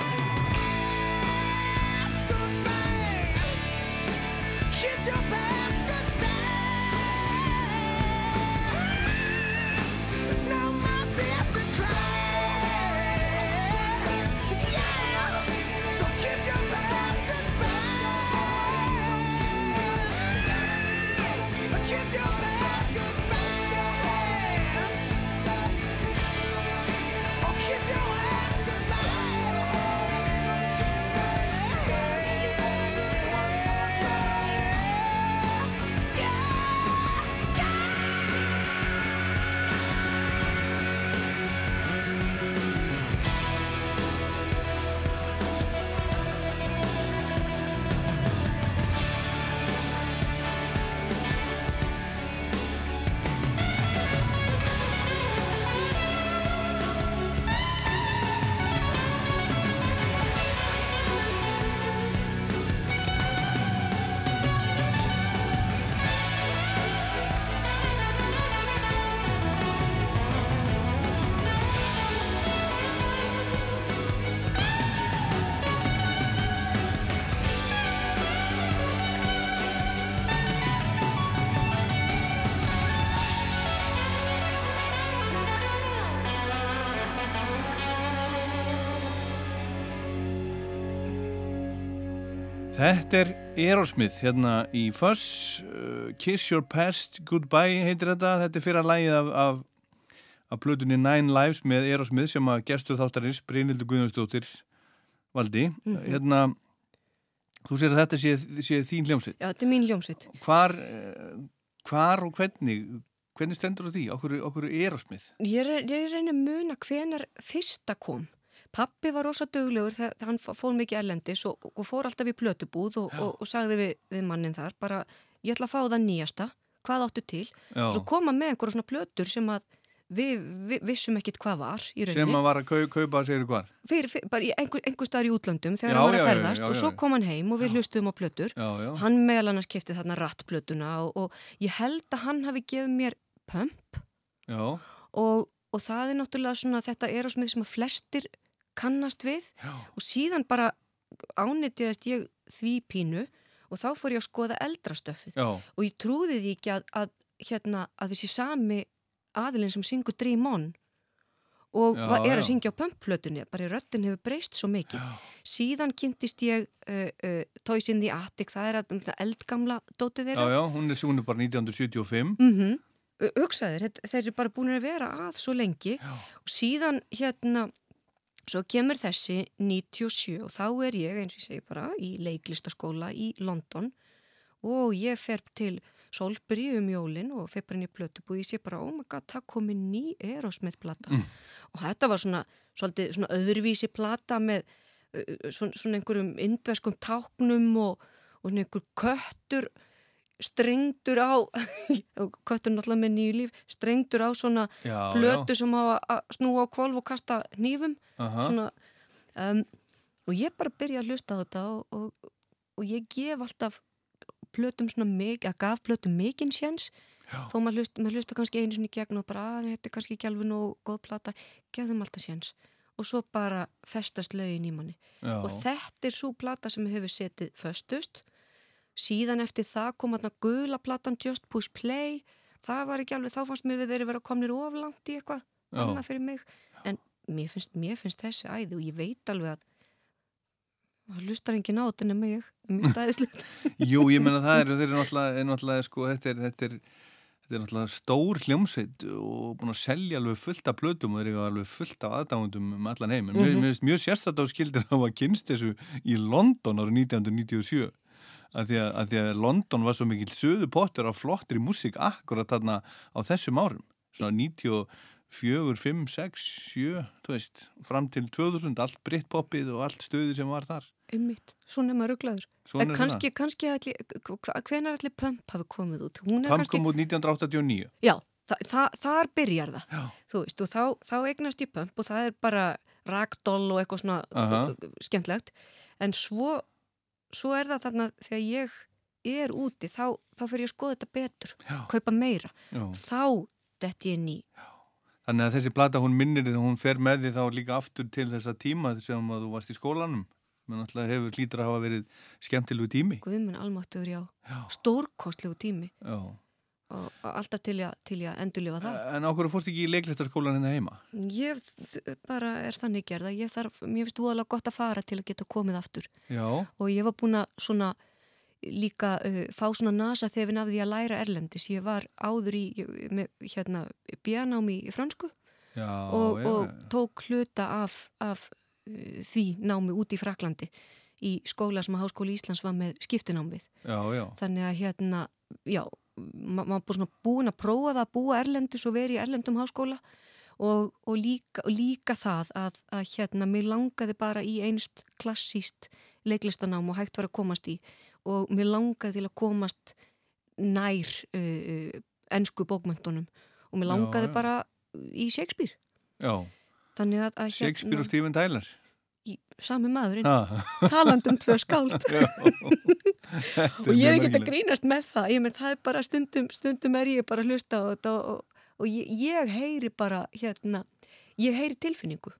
Þetta er Aerosmith hérna í Fuss uh, Kiss Your Past Goodbye heitir þetta þetta er fyrir að lægið af, af, af plötunni Nine Lives með Aerosmith sem að gestur þáttarins Brynildur Guðjónsdóttir valdi Mhm. hérna þú sér að þetta sé, sé þín hljómsveit Já, þetta er mín ljómsveit. hvar, uh, hvar og hvernig hvernig stendur þú því? Okkur, okkur Aerosmith Ég ég reyna að muna hvenar fyrsta kom. Pappi var rosa duglegur þegar hann fór mikið erlendis og, og fór alltaf í plötubúð og, og, og sagði við, við mannin þar bara ég ætla að fá það nýjasta, hvað áttu til? Já. Svo koma með einhverjum svona plötur sem að við, við vissum ekkit hvað var í rauninni. sem að var að kau, kaupa sér hvar Fyrir, fyrir, bara einhver, einhver staðar í útlöndum þegar Já, hann var að ferðast já, og já, svo já. kom hann heim og við hlustuðum á plötur hann meðal annars kefti þarna rattplötuna og, og ég held að hann hafi gefið mér pump og, og það er náttúrulega svona þetta er á smið sem að flestir kannast við Já. og síðan bara ánýttiðast ég því pínu og þá fór ég að skoða eldrastöfið Já. og ég trúði því ekki að, að, hérna, að þessi sami aðilinn sem syngur Dream On og Já, er já. að syngja á pömpplötunni bara röttin hefur breyst svo mikið. Síðan kynntist ég uh, uh, Toys in the Attic, það er að, um, eldgamla dótið já, þeirra. Já, hún er, hún er bara 1975 mm hugsaðir, þetta- þeir eru bara búin að vera að svo lengi. Og síðan hérna svo kemur þessi 97 og þá er ég eins og ég segi bara í leiklistaskóla í London og ég fer til Solbri um jólin og febrin í plötubúð ég sé bara, oh my god, það komi ný Aerosmith plata Mm. og þetta var svona, svolítið, svona öðruvísi plata með uh, svona, svona einhverjum indverskum táknum og, og svona einhver köttur strengdur á og köttur náttúrulega með nýju líf strengdur á svona Já, plötu já. sem að snúa á kvolf og kasta hnífum. Aha. svona um, og ég bara byrja að hlusta á þetta og, og, og ég gef alltaf plötum svona mikið, að gaf plötum mikinn sjens þó maður hlusta, maður hlusta kannski einu sinni í gegn og bara að þetta er kannski alveg nóg góð plata, gefðum alltaf sjens og svo bara festast lögin í manni. Já. og þetta er svo plata sem hefur setið föstust síðan eftir það kom þarna gula platan Just Push Play það var ekki alveg, þá fannst mér við þeirri vera komnir oflangt í eitthvað annað fyrir mig en mér finnst, mér finnst þessi æði og ég veit alveg að það lustar engin á þetta nema ég mér stæðislega Jú, ég menna það er, þeir eru náttúrulega, er sko, þetta er, þetta er Þetta er náttúrulega stór hljómsveit og búin að selja alveg fullt af plötum og þeir eru alveg fullt af aðdáðundum um allan heim. En mér Mhm. mér finnst mjög á skildir að hafa kynst þessu í London árið 1997. Að því að, að því að London var svo mikill söðu pottur af flottri músík akkurat þarna á þessum árum. Svona 94, 5, 6, 7, þú veist, fram til 2000, allt brittpoppið og allt stöði sem var þar. Einmitt, svona er maður rugglaður. En kannski, kannski hvenar allir Pump hafi komið út? Pump kannski, kom út 1989. já, þa þa þar byrjar það. Já. Þú veist, og þá, þá eignast ég Pump og það er bara ragdoll og eitthvað svona uh, skemmtlegt. En svo, svo er það þarna þegar ég er úti, þá, þá fyrir ég að skoða þetta betur, Já. kaupa meira. Já. Þá detti ég ný. Þannig að þessi plata hún minnir því hún fer með því þá líka aftur til þessa tíma sem að þú varst í skólanum. Men náttúrulega hefur hlýtur að hafa verið skemmtilegu tími. Guðminn almáttuður, já. já. Stórkostlegu tími. Já. Og, alltaf til ég, að endurlifa það. En ákveður fórst ekki í leiklistarskólan hérna heima? Ég bara er þannig gerða, ég þarf, mér finnst voðalega gott að fara til að geta komið aftur Já. og ég var búin að svona líka uh, fá svona nasa þegar við nafði að læra erlendis, ég var áður í með, hérna bjánámi í fransku Já, og, og tók hluta af, af uh, því námi út í Fraklandi í skóla sem að Háskóli Íslands var með skiptinámið Já, já. þannig að hérna, já ma- maður búið svona búin að prófa það að búa erlendis og veri í erlendum háskóla og, og, líka, og líka það að, að hérna, mér langaði bara í einst klassíst leiklistanám og hægt var að komast í og mér langaði til að komast nær uh, ennsku bókmöntunum og mér Já, langaði já. bara í Shakespeare Já. þannig að, að Shakespeare og Steven Tyler. Sami maðurinn, Ha. talandum tvö skáld. Og ég er ekki að grínast með það. Ég menn það er bara stundum, stundum er ég bara að hlusta á þetta og, og ég, ég heyri bara hérna, ég heyri tilfinningu.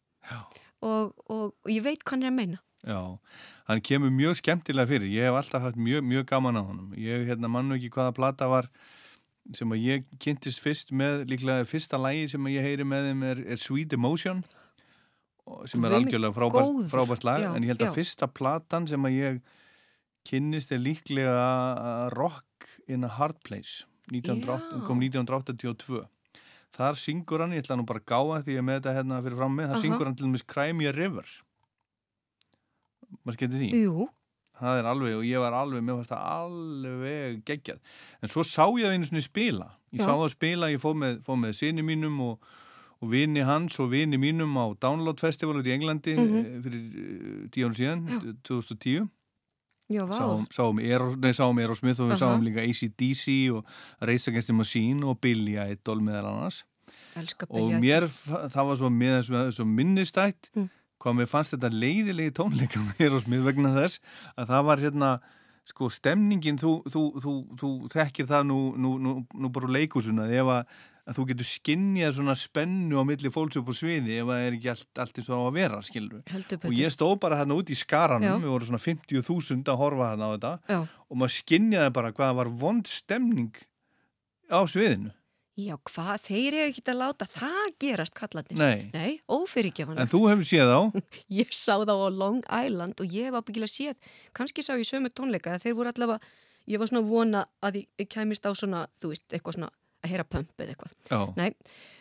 Og, og, og ég veit hvað hann er að meina. Já, hann kemur mjög skemmtilega fyrir. Ég hef alltaf haft mjög, mjög gaman á honum. Ég hérna mann nú ekki hvaða plata var sem að ég kynntist fyrst með, líklega fyrsta lægi sem að ég heyri með þeim er, er Sweet Emotion. og- sem er algjörlega frábært, frábært lag Já, en ég held að já. fyrsta platan sem að ég kynnist er líklega uh, Rock in a Hard Place 1908, Já. kom 1982 þar syngur hann, ég ætla nú bara að gáða því ég er með þetta hérna fyrir fram með, þar Aha. syngur hann til dæmis Cry Me a River maður skemmti því Jú, það er alveg, og ég var alveg, mér fannst það alveg geggjað, en svo sá ég það einu svona spila, ég Já. sá það spila ég fóð með, fóð með sinni mínum og, og vini hans og vini mínum á Download Festival út í Englandi Mhm. eh, fyrir uh, tíu árum síðan, 2010 já, sáum, sáum, Aero, nei, sáum Aerosmith og við Aha. sáum líka ACDC og Race Against the Machine og Billy Idol meðal annars og mér, það var svo, svo, minnistætt Mm. hvað mér fannst þetta leiðilegi tónleika og smið vegna þess að það var hérna sko stemningin, þú, þú, þú, þú þekkir það nú, nú, nú, nú bara úr leikusuna ef að, að þú getur skinnjað svona spennu á milli fólks upp á sviði ef að það er ekki allt, allt eins og á að vera skilur og ég stóð bara hérna út í skaranum við vorum svona 50.000 að horfa hérna á þetta Já. og maður skinnjaði bara hvað það var vond stemning á sviðinu Já, hvað, þeir eru ekki að láta það gerast kallarnir. Nei. Nei, ófyrirgefanlegt. en þú hefur séð á Ég sá þá á Long Island og ég hef ábyggilega séð, kannski sá ég sömu tónleika, þeir voru allavega, ég var svona vona að ég, kæmist á svona, þú veist, eitthvað svona að heyra pump eða eitthvað. Nei,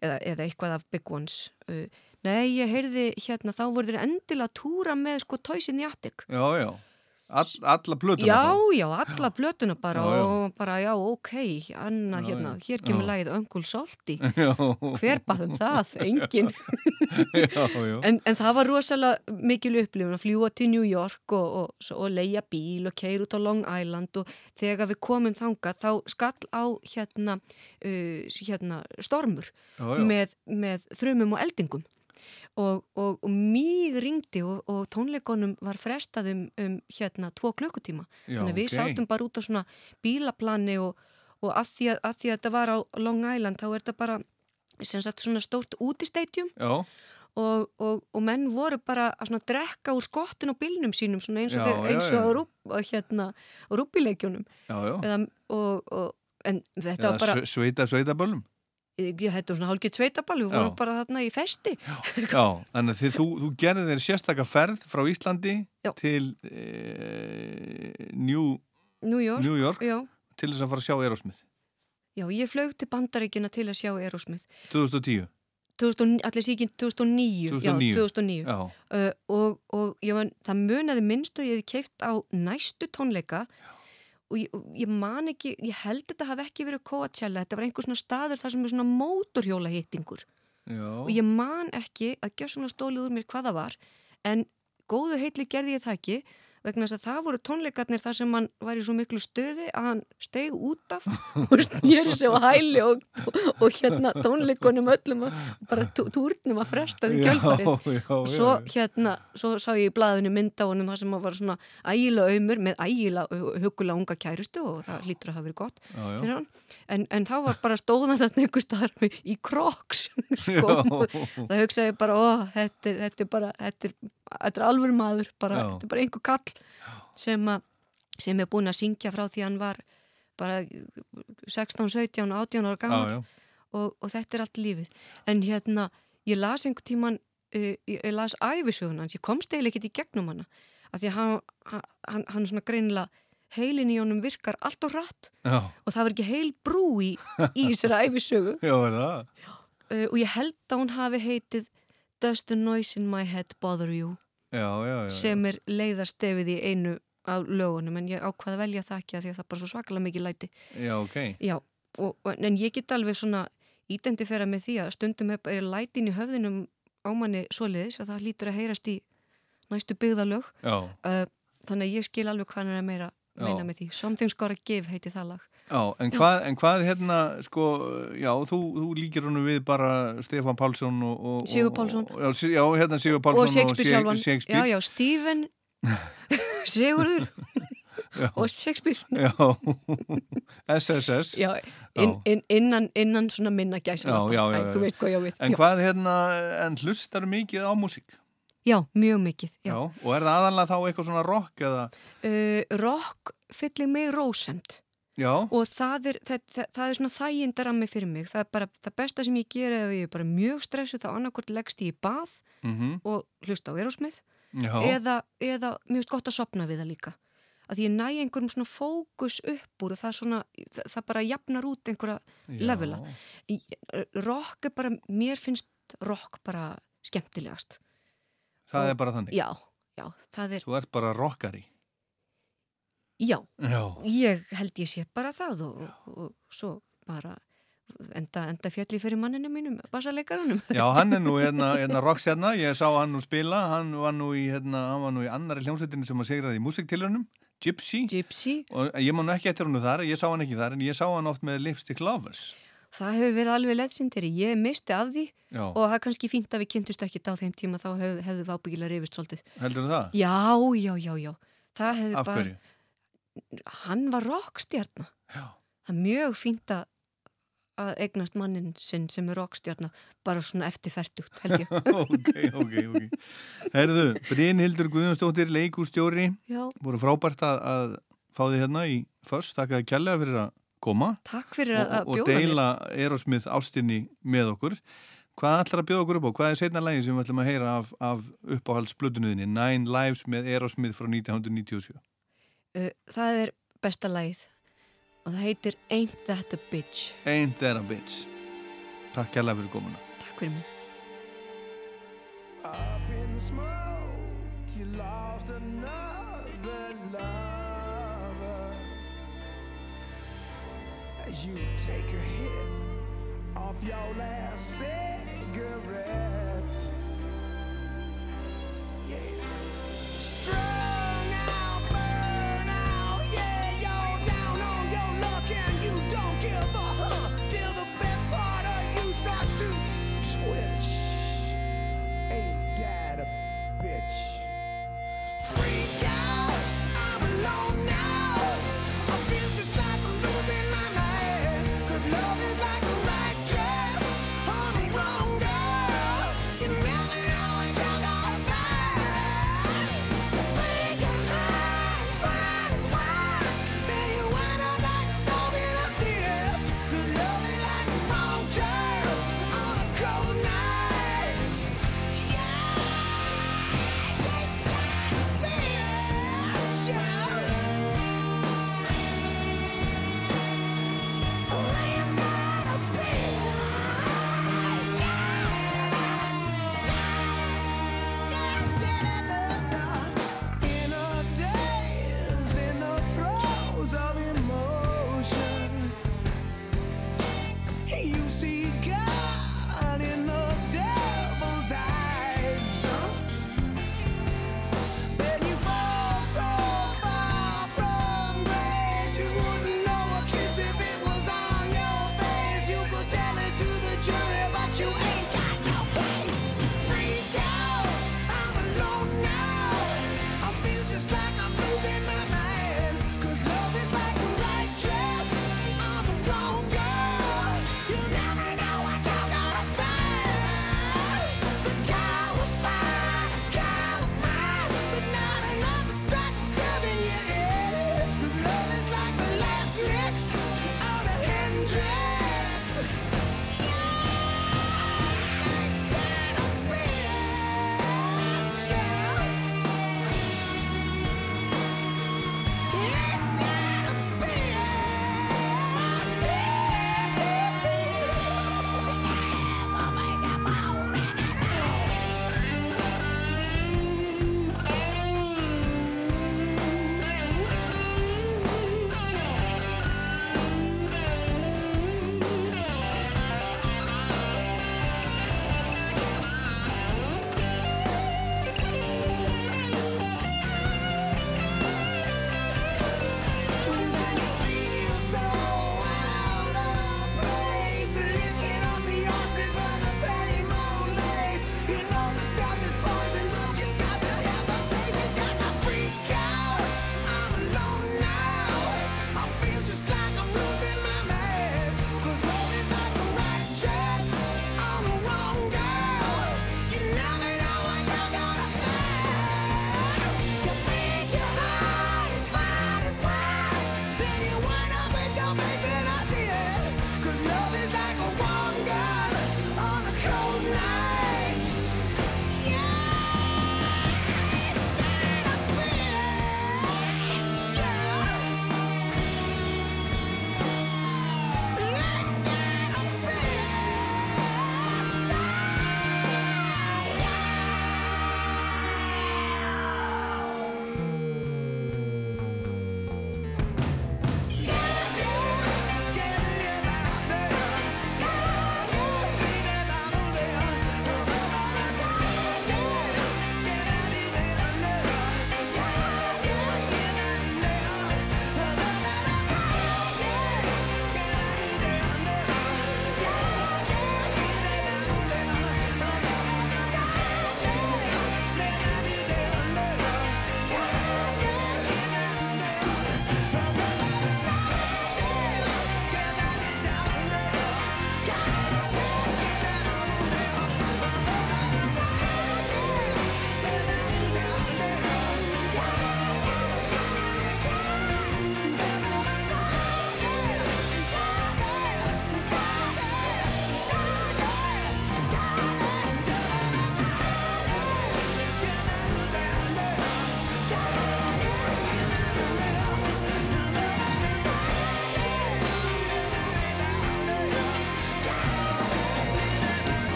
eða, eða eitthvað af Big Ones. Uh, nei, ég heyrði hérna, þá voru þeir endilega túra með sko Toys in the Attic. já, já All, alla plötuna Já, já, alla blötuna bara Já, já. og bara, já, ok, annað hérna, hér kemur lagið Öngul Solti. Hver baðum það? Engin. En, en það var rosalega mikil upplifun að fljúa til New York og, og, og leia bíl og keira út á Long Island og þegar við komum þangað þá skall á hérna, uh, hérna stormur. Með, með þrumum og eldingum og, og, og mýg ringdi og, og tónleikonum var frestað um, um hérna tvo klukkutíma. Já, þannig að við ok. sátum bara út á svona bílaplani og, og að, því að, að því að þetta var á Long Island þá er þetta bara sem sagt svona stórt útistætjum og, og, og menn voru bara að svona drekka úr skottin á bílnum sínum svona eins og, Já, þeir, eins og hérna, Já, já. Eða, og, og, en þetta Eða var bara sve- sveita sveitaböllum ég, þetta var svona hálfgett sveitaball við Já. vorum bara þarna í festi Já, þannig að þið, þú, þú gerði þér sérstaka ferð frá Íslandi Já. til e, New, New York, New York Já. til þess að fara að sjá Aerosmith Já, ég flög til bandaríkina til að sjá Aerosmith 2010 2000 allir síkinn 2009 2009. Já, 2009 Já. Uh, og, og ég var, það munaði minnstu ég hefði keift á næstu tónleika og ég, ég man ekki ég held þetta hafi ekki verið Coachella þetta var einhver svona staður þar sem er svona mótorhjóla hittingur og ég man ekki að gjör svona stólið úr mér hvað það var en góðu heitli gerði ég það ekki vegna þess að það voru tónleikarnir þar sem hann var í svo miklu stöði að hann steig út af. Og snýri sig á hæli og, og, og hérna tónleikunum öllum og bara tú- túrnum að fresta kjölfarið. já, og svo hérna, svo sá ég í blaðinu mynd á honum þar sem hann var svona ægilega auðmur með ægilega hugulega unga kærustu og það hlýtur að hafa verið gott Já, já. en, en þá var bara stóðan þarna einhver með- í kroks sko. Það hugsaði bara, ó, þetta, þetta er bara þetta er, þetta er alvöru maður bara, þetta er bara einhver kall sem, sem er búin að syngja frá því hann var bara 16, 17, 18 ára gammal og, og þetta er allt lífið. En hérna, ég las einhver tíman uh, ég, ég las æfisögun hans ég komst eiginlega ekkert í gegnum hana af því að hann, hann, hann svona greinilega heilin í honum virkar allt og rætt og það var ekki heil brú í, í þessari æfisögu Já, er það? uh, og ég held að hún hafi heitið Does the noise in my head bother you Já, já, já. sem er leiðarstefið í einu af lögunum en ég ákvaði að velja það ekki af því að það er bara svo svakalega mikið læti Já, ok. Já, og, en ég get alveg svona identifera með því að stundum er, lætin í höfðinum ámanni svoleiðis að það lítur að heyrast í næstu byggðalög Já. uh, þannig að ég skil alveg hvað hann er að meira meina með því. Something's gotta give heiti það lag. Já, en hvað, en hvað hérna, sko, já, þú, þú líkir honum við bara Stefán Pálsson og... og Sigur og- Pálsson. og- Já, hérna Sigur Pálsson og Shakespeare Shak- sjálfan. Shakespeare. Já, já, Stephen Sigurður og Shakespeare. Já, SSS. Já, inn, inn, innan, innan svona minna gæsa. Já, já, já, já. Þú veist hvað ég á við. En Já. hvað hérna, en hlustar mikið á músík? Já, mjög mikið. Já. Já, og er það aðalega þá eitthvað svona rock eða? Uh, rock fyllir mig rósemt. Já. og það er, það, það, það er svona þægindarammi fyrir mig, það er bara það besta sem ég gera ef ég er bara mjög stressuð þá annarkvort leggst ég í bað Mhm. og hlusta á Erosmith Já. eða, eða mjög gott að sopna við það líka að ég næ einhverjum svona fókus upp úr og það, svona, það, bara jafnar út einhverja Já. levela rock er bara, mér finnst rock bara skemmtilegast Það Og- er bara þannig? já, já, það er Þú ert bara rockari? Já, Já. ég held ég sé bara það og, og, og svo bara enda, enda fjalli fyrir manninu mínum, bassalegarunum. Já, hann er nú hérna, hérna rockstjarna, ég sá hann nú spila, hann var nú í, hérna, hann var nú í annari hljómsveitinni sem að segraði í músiktilunum, Gypsy. Gypsy. Og ég má nú ekki eftir hann þar, ég sá hann ekki þar, en ég sá hann oft með Lipstick Lovers. Það hefur verið alveg leðsindir, ég misti af því Já. og það er kannski fínt að við kynntust ekki á þeim tíma, þá hef, hefðu við ábyggilega reyfist svolítið. Heldur það? Já, já, já, já. Það hefði Af bara... Hann var rockstjarna. Já. Það er mjög fínt að að eignast mannin sinn sem er rockstjarna bara svona eftirferdugt, held ég. ok, ok, ok. Herðu, Brynhildur Guðjónsdóttir, leikústjóri, voru frábært að, að fá þið hérna í först, þakkaði kjærlega fyrir að koma. Takk fyrir að, að og, og bjóða mér. deila Erosmith ástinni með okkur. Hvað ætlar að bjóða okkur upp á? Hvað er setna lægin sem við ætlum að heyra af, af uppáhaldsblödunuðinni? Nine Lives með Erosmith frá 1997. Uh, það er besta lagið og það heitir Ain't That a Bitch. Ain't that a bitch. Takk kjærlega fyrir komuna. Takk fyrir mig. Up in the smoke, you lost another other lover. As you take a hit off your last cigarette.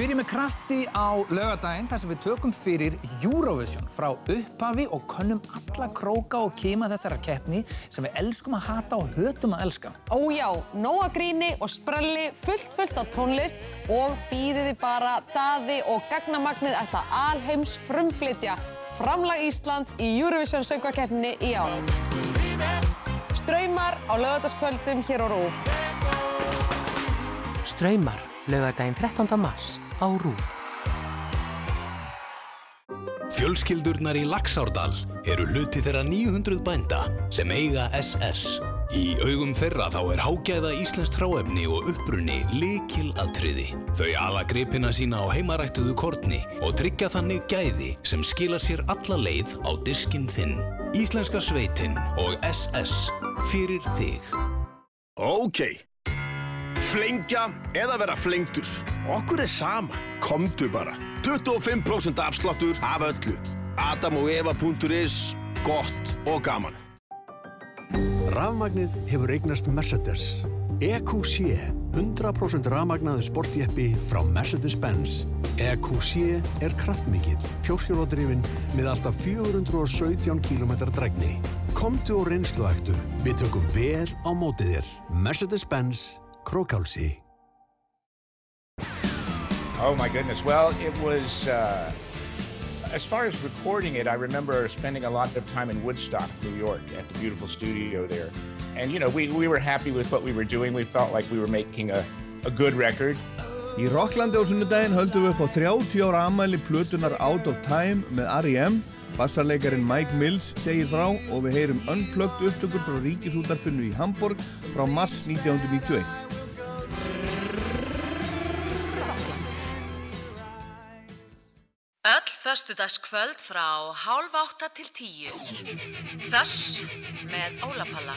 Byrjum með krafti á laugadaginn þar sem við tökum fyrir Eurovision frá upphafi og könnum alla króka og kima þessara keppni sem við elskum að hata og hötum að elska. Ó já, nóa gríni og sprelli, fullt fullt á tónlist og býðiði bara daði og gagnamagnið ætla alheims frumflytja framlag Íslands í Eurovision söngvakeppninni í ár. Straumar á lögadagskvöldum hér á Rúf. Straumar, laugardaginn 13. mars á Rúf. Fjölskyldurnar í Laxárdal eru hluti þeirra 900 bænda sem eiga SS. Í augum þeirra þá er hágæða íslenskt hráefni og upprunni likil atriði. Þau ala gripina sína á heimarættuðu kortni og tryggja þannig gæði sem skilar sér alla leið á diskin þinn. Íslenska sveitin og SS fyrir þig. Ok, flengja eða vera flengtur. Okkur er sama. Komdu bara. 25% afsláttur af öllu. Adam og Eva.is. Gott og gaman. Rafmagnið hefur eignast Mercedes. EQC, 100% rafmagnaði sportjeppi frá Mercedes-Benz. EQC er kraftmikill, fjórhjóladrifin með alltaf 417 km dregni. Komdu og reynsluæktu, við tökum vel á mótið þér. Mercedes-Benz, Krókálsi. Oh my goodness. Well, it was, uh, as far as recording it, I remember spending a lot of time in Woodstock, New York, at the beautiful studio there. And, you know, we, we were happy with what we were doing. We felt like we were making a, a good record. Í Rocklandi á sunnudaginn höldum við upp á 30 ára amæli plötunar Out of Time með R.E.M. Bassarleikarin Mike Mills segir frá og við heyrum unplugged upptökur frá ríkisútarpinu í Hamburg frá mars 1991. Öll föstudagskvöld frá hálf átta til tíu. Þess með Ólapalla.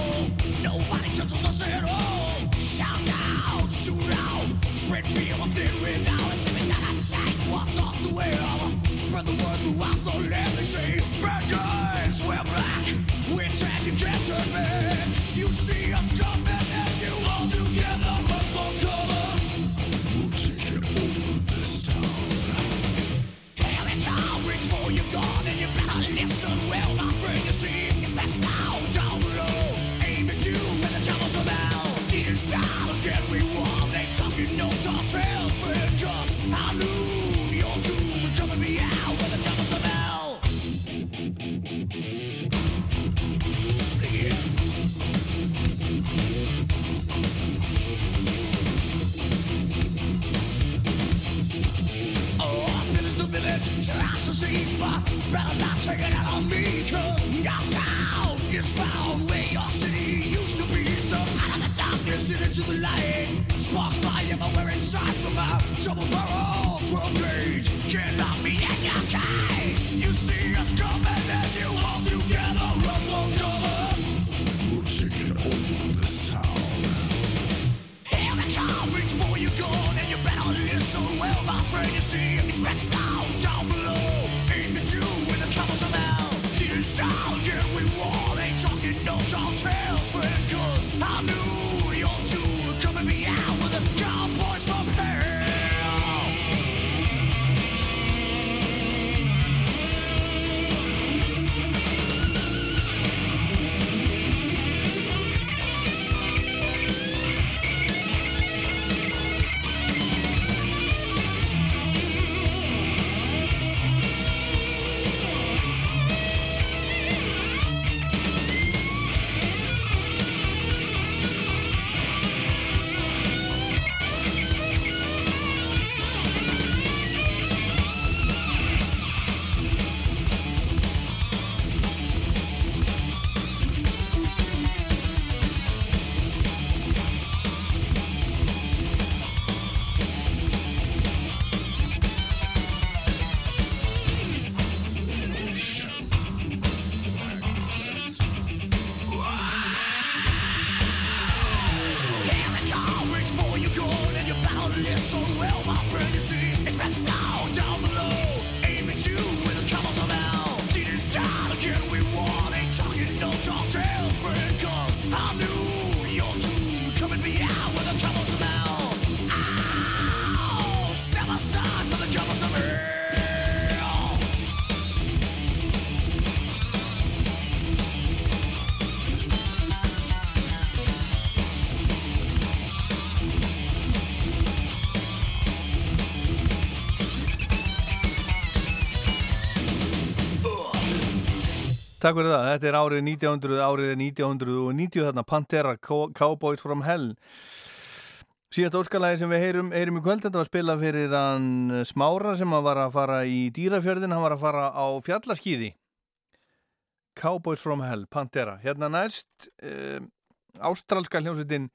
Takk fyrir það, þetta er árið 1900, árið er 1990 þarna Pantera, Co- Cowboys from Hell. Síðast óskalagi sem við heyrum, heyrum í kvöld, þetta var spilað fyrir hann Smára sem var að fara í dýrafjörðin, hann var að fara á fjallaskýði Cowboys from Hell, Pantera. Hérna næst um, ástralska hljómsveitin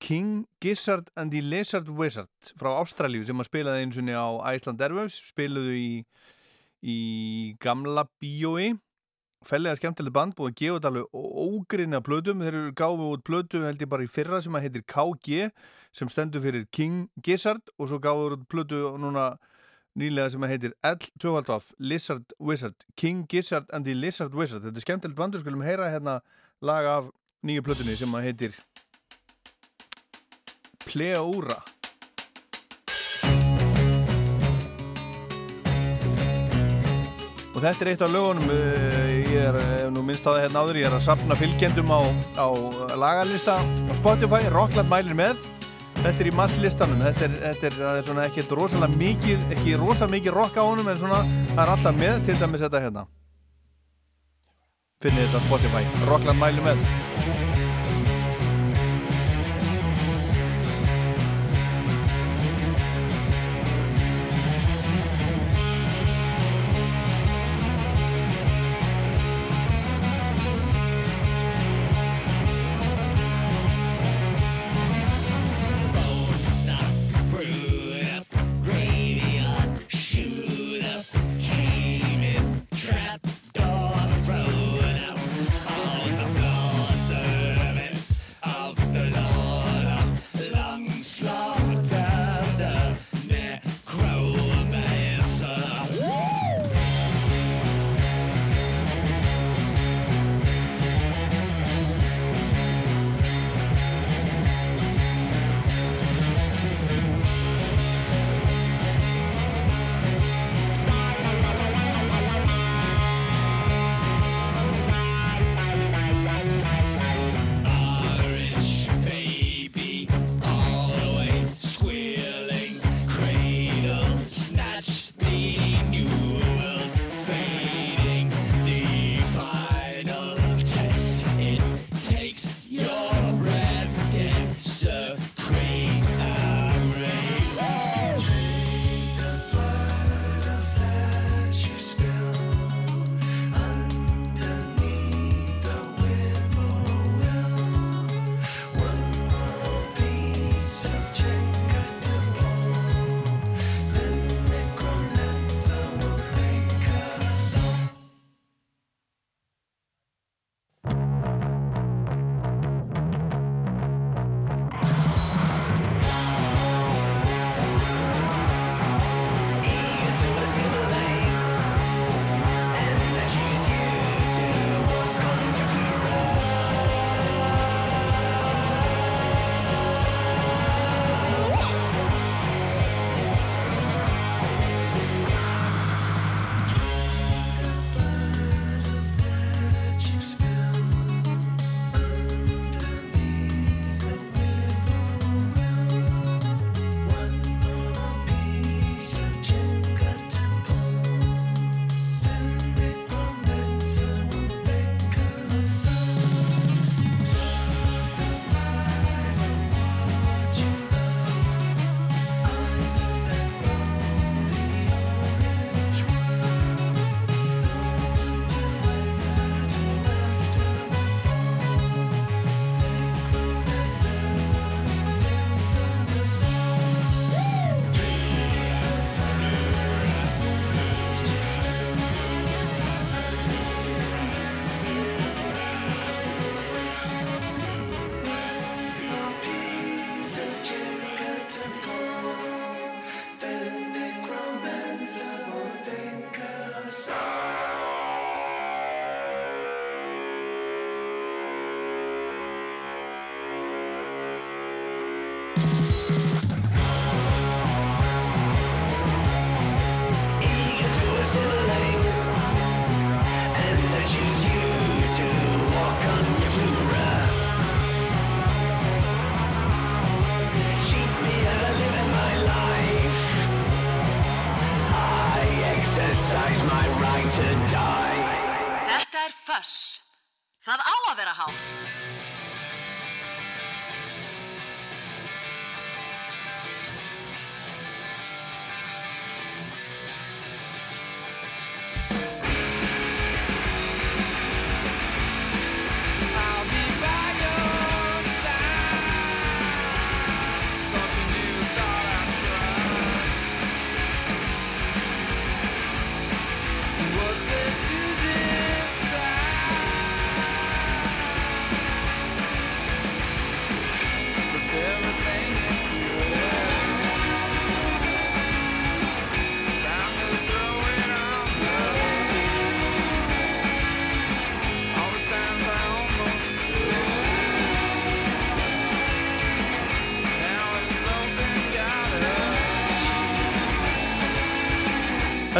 King Gizzard and the Lizard Wizard frá Ástralíu sem að spilaði eins og á Iceland Airwaves, spiluðu í í gamla bíói fellega skemmtileg band, búið að gefa þetta alveg ógrinna plötum, þeir eru gáfið út plötu held ég bara í fyrra sem að heitir KG sem stendur fyrir King Gizzard og svo gáfið út plötu núna nýlega sem að heitir L12 Lizard Wizard, King Gizzard and the Lizard Wizard, þetta er skemmtilegt bandur skulum heyra hérna lag af nýju plötunni sem að heitir Pleura Og þetta er eitt af lögunum, eh, ég er eh, nú minnst á það hérna áður, ég er að sapna fylgjendum á, á lagalista á Spotify, Rockland mælir með. Þetta er í masslistanum, þetta er, þetta er, er svona ekkert rosalega mikið, ekki rosalega mikið rock á honum en svona það er alltaf með, til dæmis þetta hérna. Finnið þetta Spotify, Rockland mælir með.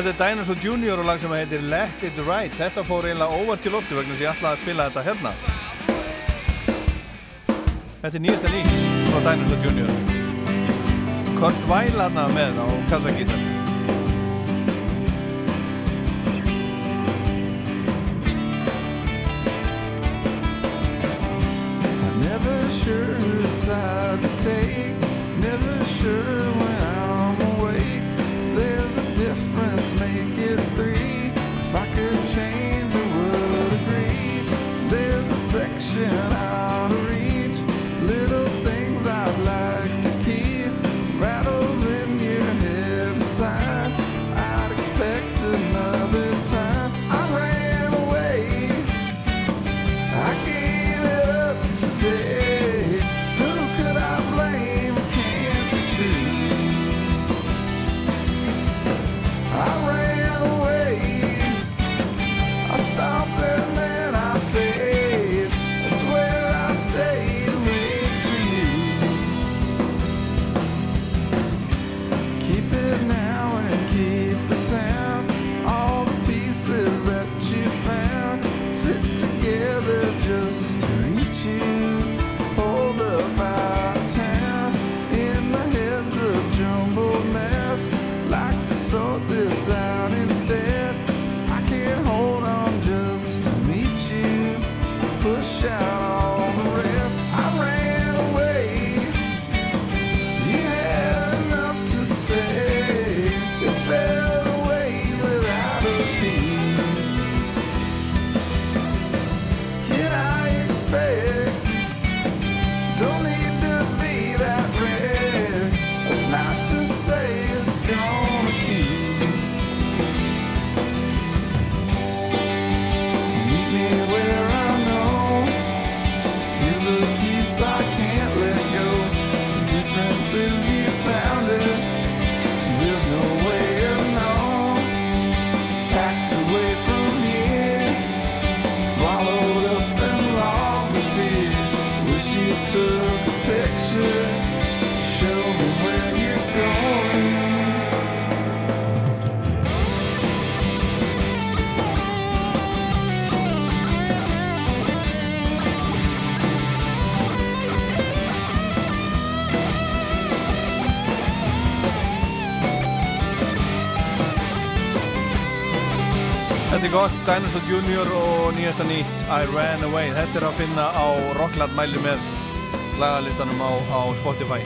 Þetta er Dinosaur Junior og lag sem heitir Let It Ride. Þetta fór eiginlega óvart til lofti vegna að ég ætlaði að spila þetta hérna. Þetta er nýjasta nýtt frá Dinosaur Junior. Kurt Weill hérna með á kassagítar. Dinosaur Junior og nýjasta nýtt I Ran Away. Þetta er að finna á Rockland mæli með lagalistanum á, á Spotify.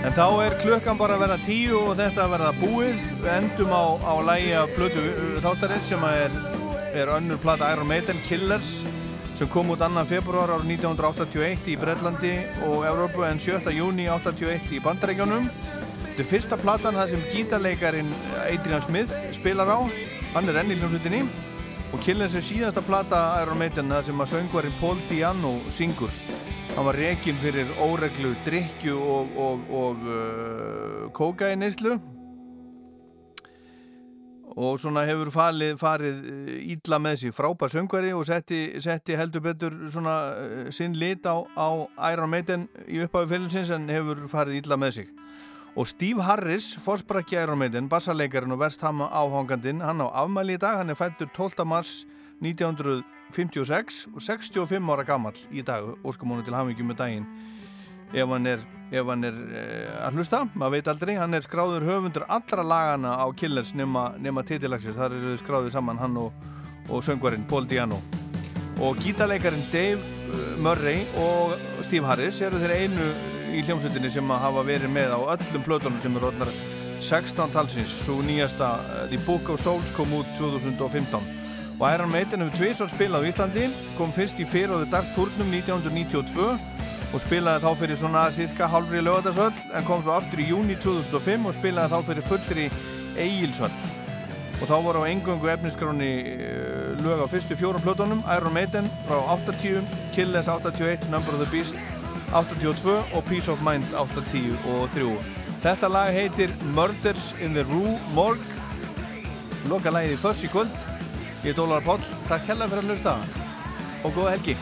En þá er klukkan bara að verða tíu og þetta að verða búið. Við endum á, á lægi af blödu þáttarins sem er, er önnur plata Iron Maiden Killers sem kom út 2. februar árið 1981 í Breitlandi og Európu en 7. júni 81 í Bandaríkjónum. Þetta er fyrsta platan þar sem gítarleikarin Adrian Smith spilar á. Hann er enn í hljómsveitinni og Killers er síðasta plata Iron Maiden þar sem að söngvarinn Paul Diano syngur. Hann var rekinn fyrir óreglu, drikju og, og, og uh, kókainnislu og svona hefur falið, farið uh, ítla með sig frábær söngvari og setti, setti heldur betur svona uh, sinn lit á, á Iron Maiden í upphafi félagsins en hefur farið ítla með sig. Og Steve Harris, fórsprakki Iron Maiden, bassarleikarinn og West Ham áhangandinn, hann á afmæli í dag, hann er fættur 12. mars 1956 og 65 ára gammal í dag, óskamónu til hafingjum með daginn. Ef hann er, ef hann er eh, að hlusta, maður veit aldrei, hann er skráður höfundur allra lagana á Killers nema, nema titilagsins, þar eru þau skráðið saman hann og, og söngvarinn Paul Diano. Og gítarleikarin Dave eh, Murray og Steve Harris eru þeir einu í hljómsveitinni sem að hafa verið með á öllum plötunum sem eru orðnar 16 talsins, svo nýjasta uh, The Book of Souls kom út 2015 og Iron Maiden hefur tviðsvar spilað á Íslandi kom fyrst í The Dark Turnum 1992 og spilaði þá fyrir svona cirka hálfri lögadagsöll en kom svo aftur í júni 2005 og spilaði þá fyrir fullri eigilsöll og þá voru á engöngu efniskráni uh, lög á fyrstu fjórum plötunum Iron Maiden frá 80, Killers 81, Number of the Beast 82 og Peace of Mind 80 og 3 Þetta lag heitir Murders in the Rue Morgue. Loka lagið í först í kvöld. Ég er Dólar Páll, takk hella fyrir að hlusta. Og góða helgi